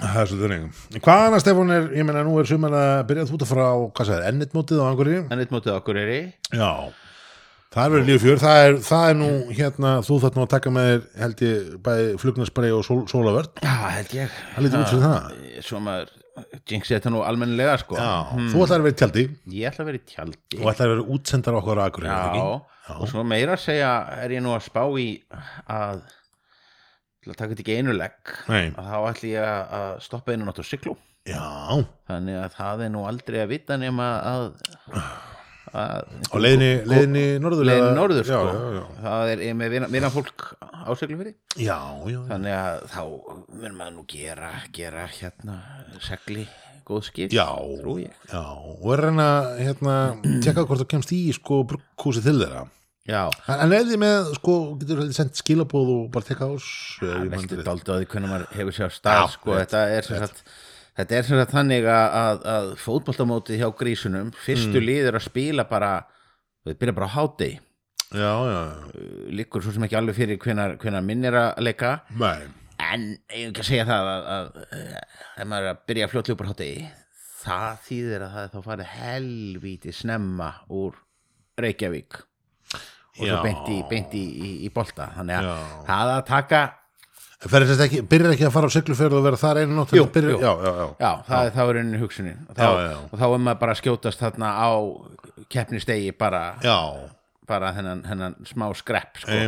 [SPEAKER 1] Það er svolítið reyngum Hvað annars Stefán er, ég meina nú er sumar að byrja út að fara á, hvað sagði, ennit mótið á einhverju
[SPEAKER 2] en eitt mótið okkur er í
[SPEAKER 1] Já. Það er verið líf fjör, það er, það er nú hérna, þú þarf nú að taka með þér held ég bæði flugnarsprei og sól, sólavörn
[SPEAKER 2] Já, held ég.
[SPEAKER 1] Það lítur út fyrir það.
[SPEAKER 2] Svo maður jinxi þetta nú almennilega sko.
[SPEAKER 1] Já, þú ætlar að vera í tjaldi.
[SPEAKER 2] Ég ætla að vera í tjaldi.
[SPEAKER 1] Og ætlar að vera útsendar okkur á akkur
[SPEAKER 2] Já, og svo meira að segja er ég nú að spá í að til að taka þetta ekki einu legg
[SPEAKER 1] Nei,
[SPEAKER 2] að þá ætla ég að- að stoppa einu nátt á syklu
[SPEAKER 1] já,
[SPEAKER 2] þannig að það er nú aldrei að vita nema að
[SPEAKER 1] á leiðinni, norður eða-
[SPEAKER 2] sko. það er með vina fólk á Siglufirði.
[SPEAKER 1] Já, já, já.
[SPEAKER 2] þannig að þá mun maður nú gera gera hérna segli góð skip
[SPEAKER 1] Já, já, og er að reyna hérna, (clears throat) tjekka hvort þú kemst í sko brugghúsi til þeirra.
[SPEAKER 2] Já,
[SPEAKER 1] En þið með, sko, getur þú sendt skilabóð og bara tekka ás
[SPEAKER 2] það veldur dálítið á því hvernig maður hefur sér á stað sko, þetta er sem sagt Þetta er sem sagt þannig að, að, að fótboltamótið hjá grísunum, fyrstu
[SPEAKER 1] Mm.
[SPEAKER 2] liður að spila bara, við byrja bara á
[SPEAKER 1] já, já,
[SPEAKER 2] líkur svo sem ekki alveg fyrir hvenar, hvenar minn er að leika,
[SPEAKER 1] nei,
[SPEAKER 2] en ég hef ekki að segja það að, að, að ef maður er að byrja fljótlega upp á hátegi, það þýðir að það þá farið helvíti snemma úr Reykjavík. Og svo
[SPEAKER 1] Já.
[SPEAKER 2] beint í, beint í, í, í bolta, þannig að það að taka
[SPEAKER 1] Þess ekki, byrjar ekki að fara á sigluferð og vera þar einu nótt
[SPEAKER 2] Jú,
[SPEAKER 1] byrjar,
[SPEAKER 2] jú.
[SPEAKER 1] Já, já, já,
[SPEAKER 2] Já, það er þá rauninni hugsunin og þá,
[SPEAKER 1] Já, já, já.
[SPEAKER 2] og þá er maður bara að skjótast þarna á keppnistegi bara,
[SPEAKER 1] já,
[SPEAKER 2] bara þennan, þennan smá skrepp sko.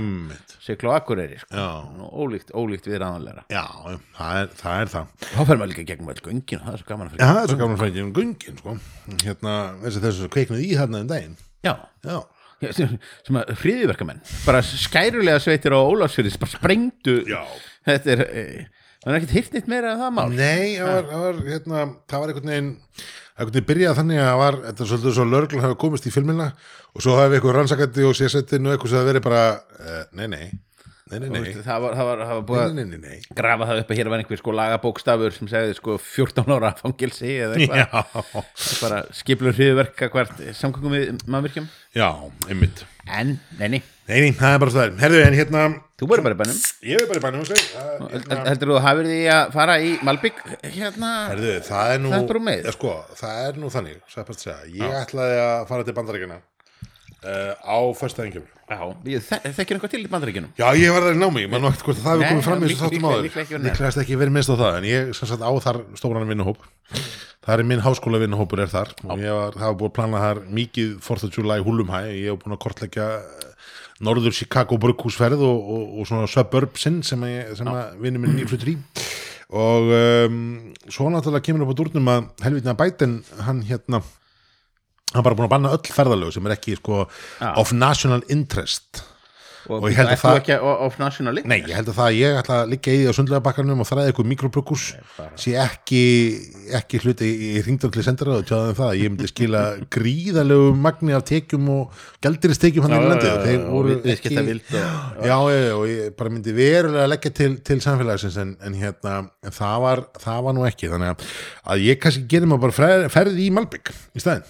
[SPEAKER 2] Sigl og Akureyri sko.
[SPEAKER 1] Já,
[SPEAKER 2] ólíkt, ólíkt við ráðanlega
[SPEAKER 1] já, já, það er það, er það.
[SPEAKER 2] þá fer maður líka gegnum öll göngin og það er svo gaman að
[SPEAKER 1] Já,
[SPEAKER 2] fyrir
[SPEAKER 1] það er svo gaman að frækja um gungin, sko Hérna, þessi þessu kveiknuð í hérna um daginn
[SPEAKER 2] Já,
[SPEAKER 1] Já,
[SPEAKER 2] sem að hriðiverkamenn bara skærulega sveitir á Ólafsfyrðis bara sprengdu
[SPEAKER 1] Já.
[SPEAKER 2] Þetta er, eh, maður er ekkert hýrt neitt meira en það mál.
[SPEAKER 1] Nei, það var, það var, hérna, það var einhvern veginn einhvern veginn byrjað þannig að það var þetta er svolítið svo lörglan hafa komist í filmina og svo hafi eitthvað rannsakandi og sérsettinu eitthvað sem það verið bara, uh, nei, nei nei, nei, nei,
[SPEAKER 2] veist, það var, það var, það var búið að
[SPEAKER 1] nei, nei, nei, nei.
[SPEAKER 2] grafa það upp að hér var einhver sko lagabókstafur sem segði sko 14 ára fangilsi eða eitthvað. Skiplu hriðverka hvert samkvæmum við mannvirkjum.
[SPEAKER 1] Já, einmitt.
[SPEAKER 2] En, neini,
[SPEAKER 1] Nei, nei, það er bara það Herðu, en hérna,
[SPEAKER 2] þú verður bara í bænum.
[SPEAKER 1] Ég er bara í bænum
[SPEAKER 2] Hel-
[SPEAKER 1] hérna,
[SPEAKER 2] heldur þú að hafið því að fara í Malbygg hérna
[SPEAKER 1] Herðu, það er nú
[SPEAKER 2] Það er bara með.
[SPEAKER 1] sko, það er nú þannig, svo að segja. Ég ætlaði að fara til bandaríkjana uh, á föstudaginn kemur.
[SPEAKER 2] Já, ég þe þekkir eitthvað til í bandaríkjunum?
[SPEAKER 1] Já, ég var þar í námi, mann vakt hvort það hefur komið fram í þessu þáttum áður. Líklegast ekki verið minnst á það en ég sem sagt á þar stóran vinnuhóp. Það er minn háskóla vinnuhópur er þar og ég var, það var búið að plana þar mikið 4th of July húlumhæ. Ég hef búin að kortleggja eh, norður Chicago brugghúsferð og, og, og svona suburbsinn sem, ég, sem að vinnu minn nýflutur í. Og um, svo náttúrulega kemur upp á dúrnum að helvitina Biden hann hérna hann bara búin að banna öll ferðalög sem er ekki sko of national interest
[SPEAKER 2] og,
[SPEAKER 1] Og ég held að það-
[SPEAKER 2] ekki of national
[SPEAKER 1] Nei, ég held að það að ég ætla að liggja í því á sundlega bakkarnum og þræða eitthvað mikrobrukus sé ekki, ekki hluti í ringdöfli sendara og tjáðum það að ég myndi skila gríðalegu magni af tekjum og gældiristekjum hann í landið. þeir voru
[SPEAKER 2] og,
[SPEAKER 1] Já, og ég bara myndi verulega leggja til, til samfélagsins en, en hérna, en það var, það var nú ekki. Þannig að, ég kannski gerir maður bara fer, ferð í Malbygg í staðinn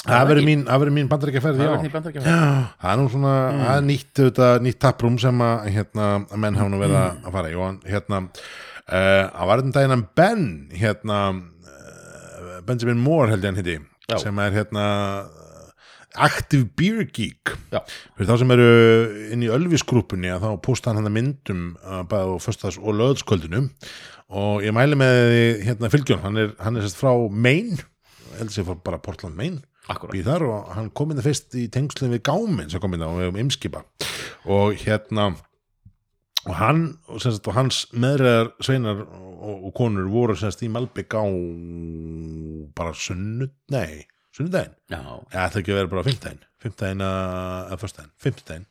[SPEAKER 1] Það verður mín, mín bandarækja ferð í
[SPEAKER 2] það
[SPEAKER 1] er nú svona er nýtt, nýtt taprúm sem að, hérna, menn hafa nú verið að fara í. Og hérna uh, að var þetta daginn að Ben hérna uh, Benjamin Moore held ég hann hitti sem er hérna Active Beer Geek.
[SPEAKER 2] Já.
[SPEAKER 1] fyrir þá sem eru inn í Ölvisgrúpunni að þá posta hann hann myndum uh, bæði á föstaðs og löðskvöldinu og ég mæli með hérna fylgjón, hann er, hann er sérst frá Maine. Heldur sér bara Portland, Maine
[SPEAKER 2] Akkúrat.
[SPEAKER 1] býð þar og hann kom inn það fyrst í tengslinn við gáminn sem kom inn á um ymskipa og hérna og hann og, sagt, og hans meðræðar sveinar og, og konur voru semst í Malbygg á bara sunnud, nei sunnudaginn,
[SPEAKER 2] já,
[SPEAKER 1] ja, það ekki að vera bara fimmtaginn, fimmtaginn að fyrstaginn, fimmtaginn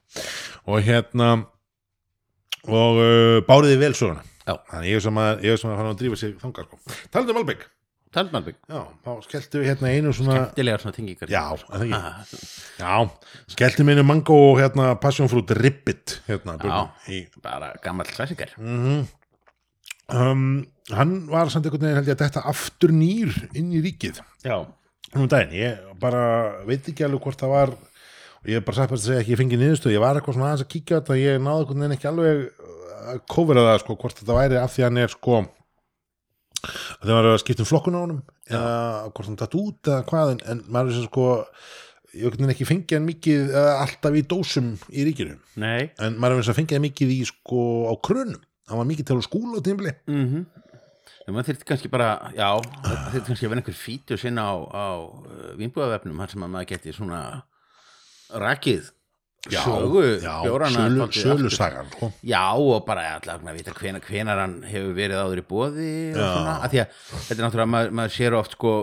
[SPEAKER 1] og hérna og uh, báriði vel söguna?
[SPEAKER 2] Já.
[SPEAKER 1] þannig ég er sem að, ég sem að fara að drífa sig þangað sko. talandi um Malbygg,
[SPEAKER 2] tald Malbygg
[SPEAKER 1] já, þá skelltu við hérna einu svona
[SPEAKER 2] dilegar svona tingingar
[SPEAKER 1] Já, það ekki?
[SPEAKER 2] Ah,
[SPEAKER 1] Já, skellti minni mango og hérna passionfruit ribbit hérna björnum, í,
[SPEAKER 2] bara gammal klassiker
[SPEAKER 1] mm um, hann var samt einhvern veginn held ég að þetta aftur nýr inn í ríkið.
[SPEAKER 2] Já,
[SPEAKER 1] um daginn, ég bara veit ekki alveg hvort það var og ég er bara bara að segja ekki ég fengi niðurstöð, ég var eitthvað svona aðeins að kíkja þetta ég náði einhvern veginn ekki alveg að kófera það sko, hvort þetta væri af því hann er sko þegar maður er að skipta um flokkun á honum eða hvort hann datt út eða hvað en, en maður er sem sko ég hef ekki fengið hann mikið alltaf í dósum í ríkinu.
[SPEAKER 2] Nei.
[SPEAKER 1] En maður er sem fengið hann mikið í sko á krönum. Hann var mikið til á skúla á tímli
[SPEAKER 2] mm En maður þyrfti kannski bara, já, það þyrfti (sighs) kannski að vera einhver fítu sinna á, á vinnbúðavefnum þar sem að maður geti svona rakið sögu bjórana
[SPEAKER 1] sölu, sölu sagan sko.
[SPEAKER 2] Já, og bara allar að vita hvenar, hvenar hann hefur verið áður í og
[SPEAKER 1] Já.
[SPEAKER 2] svona, að því að þetta er náttúrulega, maður, maður sér oft sko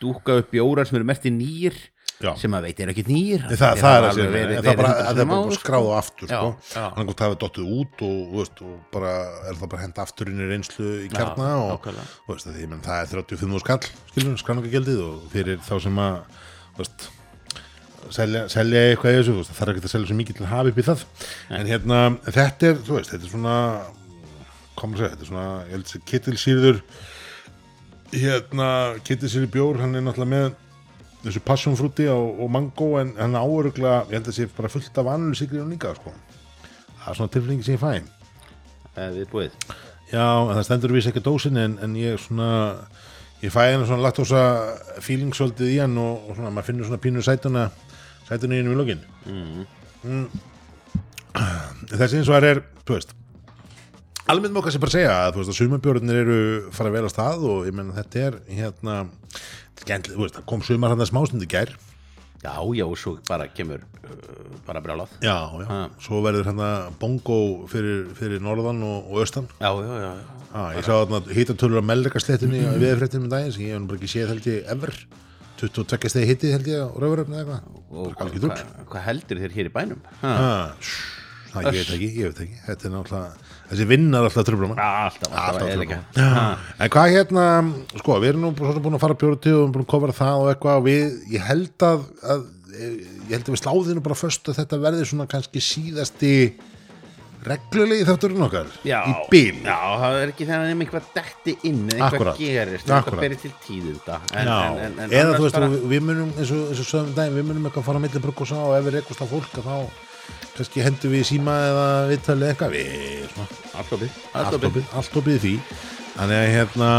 [SPEAKER 2] dúka upp bjórar sem eru merti nýr
[SPEAKER 1] Já.
[SPEAKER 2] sem maður veit er ekki nýr
[SPEAKER 1] það, það, það er að segja en það er bara,
[SPEAKER 2] verið
[SPEAKER 1] það er
[SPEAKER 2] hundruð
[SPEAKER 1] bara
[SPEAKER 2] áður,
[SPEAKER 1] skráð á aftur
[SPEAKER 2] Já,
[SPEAKER 1] sko.
[SPEAKER 2] já.
[SPEAKER 1] hann gott hafið dottið út og, veist, og bara er það bara henda aftur inn í reynslu í kjarna
[SPEAKER 2] Já,
[SPEAKER 1] og þú veist, að því, menn, það er 35 skall skilur, skráningagjaldið og fyrir þá sem að veist, selja, selja eitthvað í þessu, veist, það þarf ekki að selja svo mikið til að hafa upp í það. En hérna, þetta er, þú veist, þetta er svona kom að segja, þetta er svona ég held að kittilsýrður hérna, kittilsýrður bjór hann er náttúrulega með þessu passionfrúti og, og mango en hann áurugla, ég held að sé bara fullt af annulu sigri og líka sko. það er svona tilfengi sem ég fæ.
[SPEAKER 2] Eh, við búið
[SPEAKER 1] já, en það stendur við ekki dósin en, en ég svona ég fæ hennar svona laktósa feeling svolítið í hann og, og svona, maður finnur svona pínu sætuna sætuna í í lokin. Mm. þessi eins og það er þú veist almennt má kannski bara segja að þú veist að sumabjörnir eru fara vel að stað og ég menna þetta er hérna þú veist, kom sumar hann að smástundi gær.
[SPEAKER 2] Já, já, og svo bara kemur uh, bara brjálað.
[SPEAKER 1] Já, já,
[SPEAKER 2] Ha.
[SPEAKER 1] svo verður hérna bongo fyrir, fyrir norðan og, og austan.
[SPEAKER 2] Já, já, já,
[SPEAKER 1] ah, ég sá þarna hýtatölur á mellikasléttinni mm. við fréttum í daginn sem ég hef bara ekki séð held ég ever 22 stegi hitti held ég á rauðuröfni eða eitthvað
[SPEAKER 2] hvað hva heldur þér hér í bænum? Ha?
[SPEAKER 1] Ah, það ég veit ekki, ég veit ekki þetta er náttúrulega, þessi vinnar alltaf tröflum
[SPEAKER 2] Alltaf, alltaf,
[SPEAKER 1] Alltaf.
[SPEAKER 2] Ha.
[SPEAKER 1] En hvað hérna, sko, við erum nú búin að fara bjóru til og við erum búin að kofra það og eitthvað og við, ég held að, að ég held að við sláðinu bara föst að þetta verði svona kannski síðasti reglulegi þátturinn okkar
[SPEAKER 2] Já,
[SPEAKER 1] í bíl
[SPEAKER 2] Já, það er ekki þegar nefnir eitthvað detti inn eða eitthvað gerist, eða
[SPEAKER 1] Akkúrat.
[SPEAKER 2] eitthvað berið til tíðu þetta en, en, en,
[SPEAKER 1] eða þú veist,
[SPEAKER 2] bara,
[SPEAKER 1] við munum eins og, eins og sögum daginn, við munum eitthvað fara að milli brugg og sá og ef við rekust á fólk að þá kannski hendum við síma eða viðtalið eitthvað. Við
[SPEAKER 2] Allt opið.
[SPEAKER 1] Allt
[SPEAKER 2] opið.
[SPEAKER 1] því. Þannig að hérna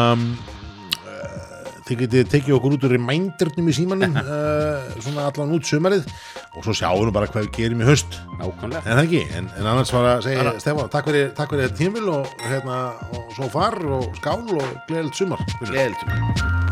[SPEAKER 1] þið getið tekið okkur út úr remindernum í símanum uh, (laughs) svona allan út sumarið og svo sjáum við bara hvað við gerum í höst
[SPEAKER 2] Nákvæmlega.
[SPEAKER 1] En það ekki, en, en annars var að segja Stefán, takk fyrir, takk fyrir tímil og, hérna, og svo far og skál og gleðilegt sumar.
[SPEAKER 2] Gleðilegt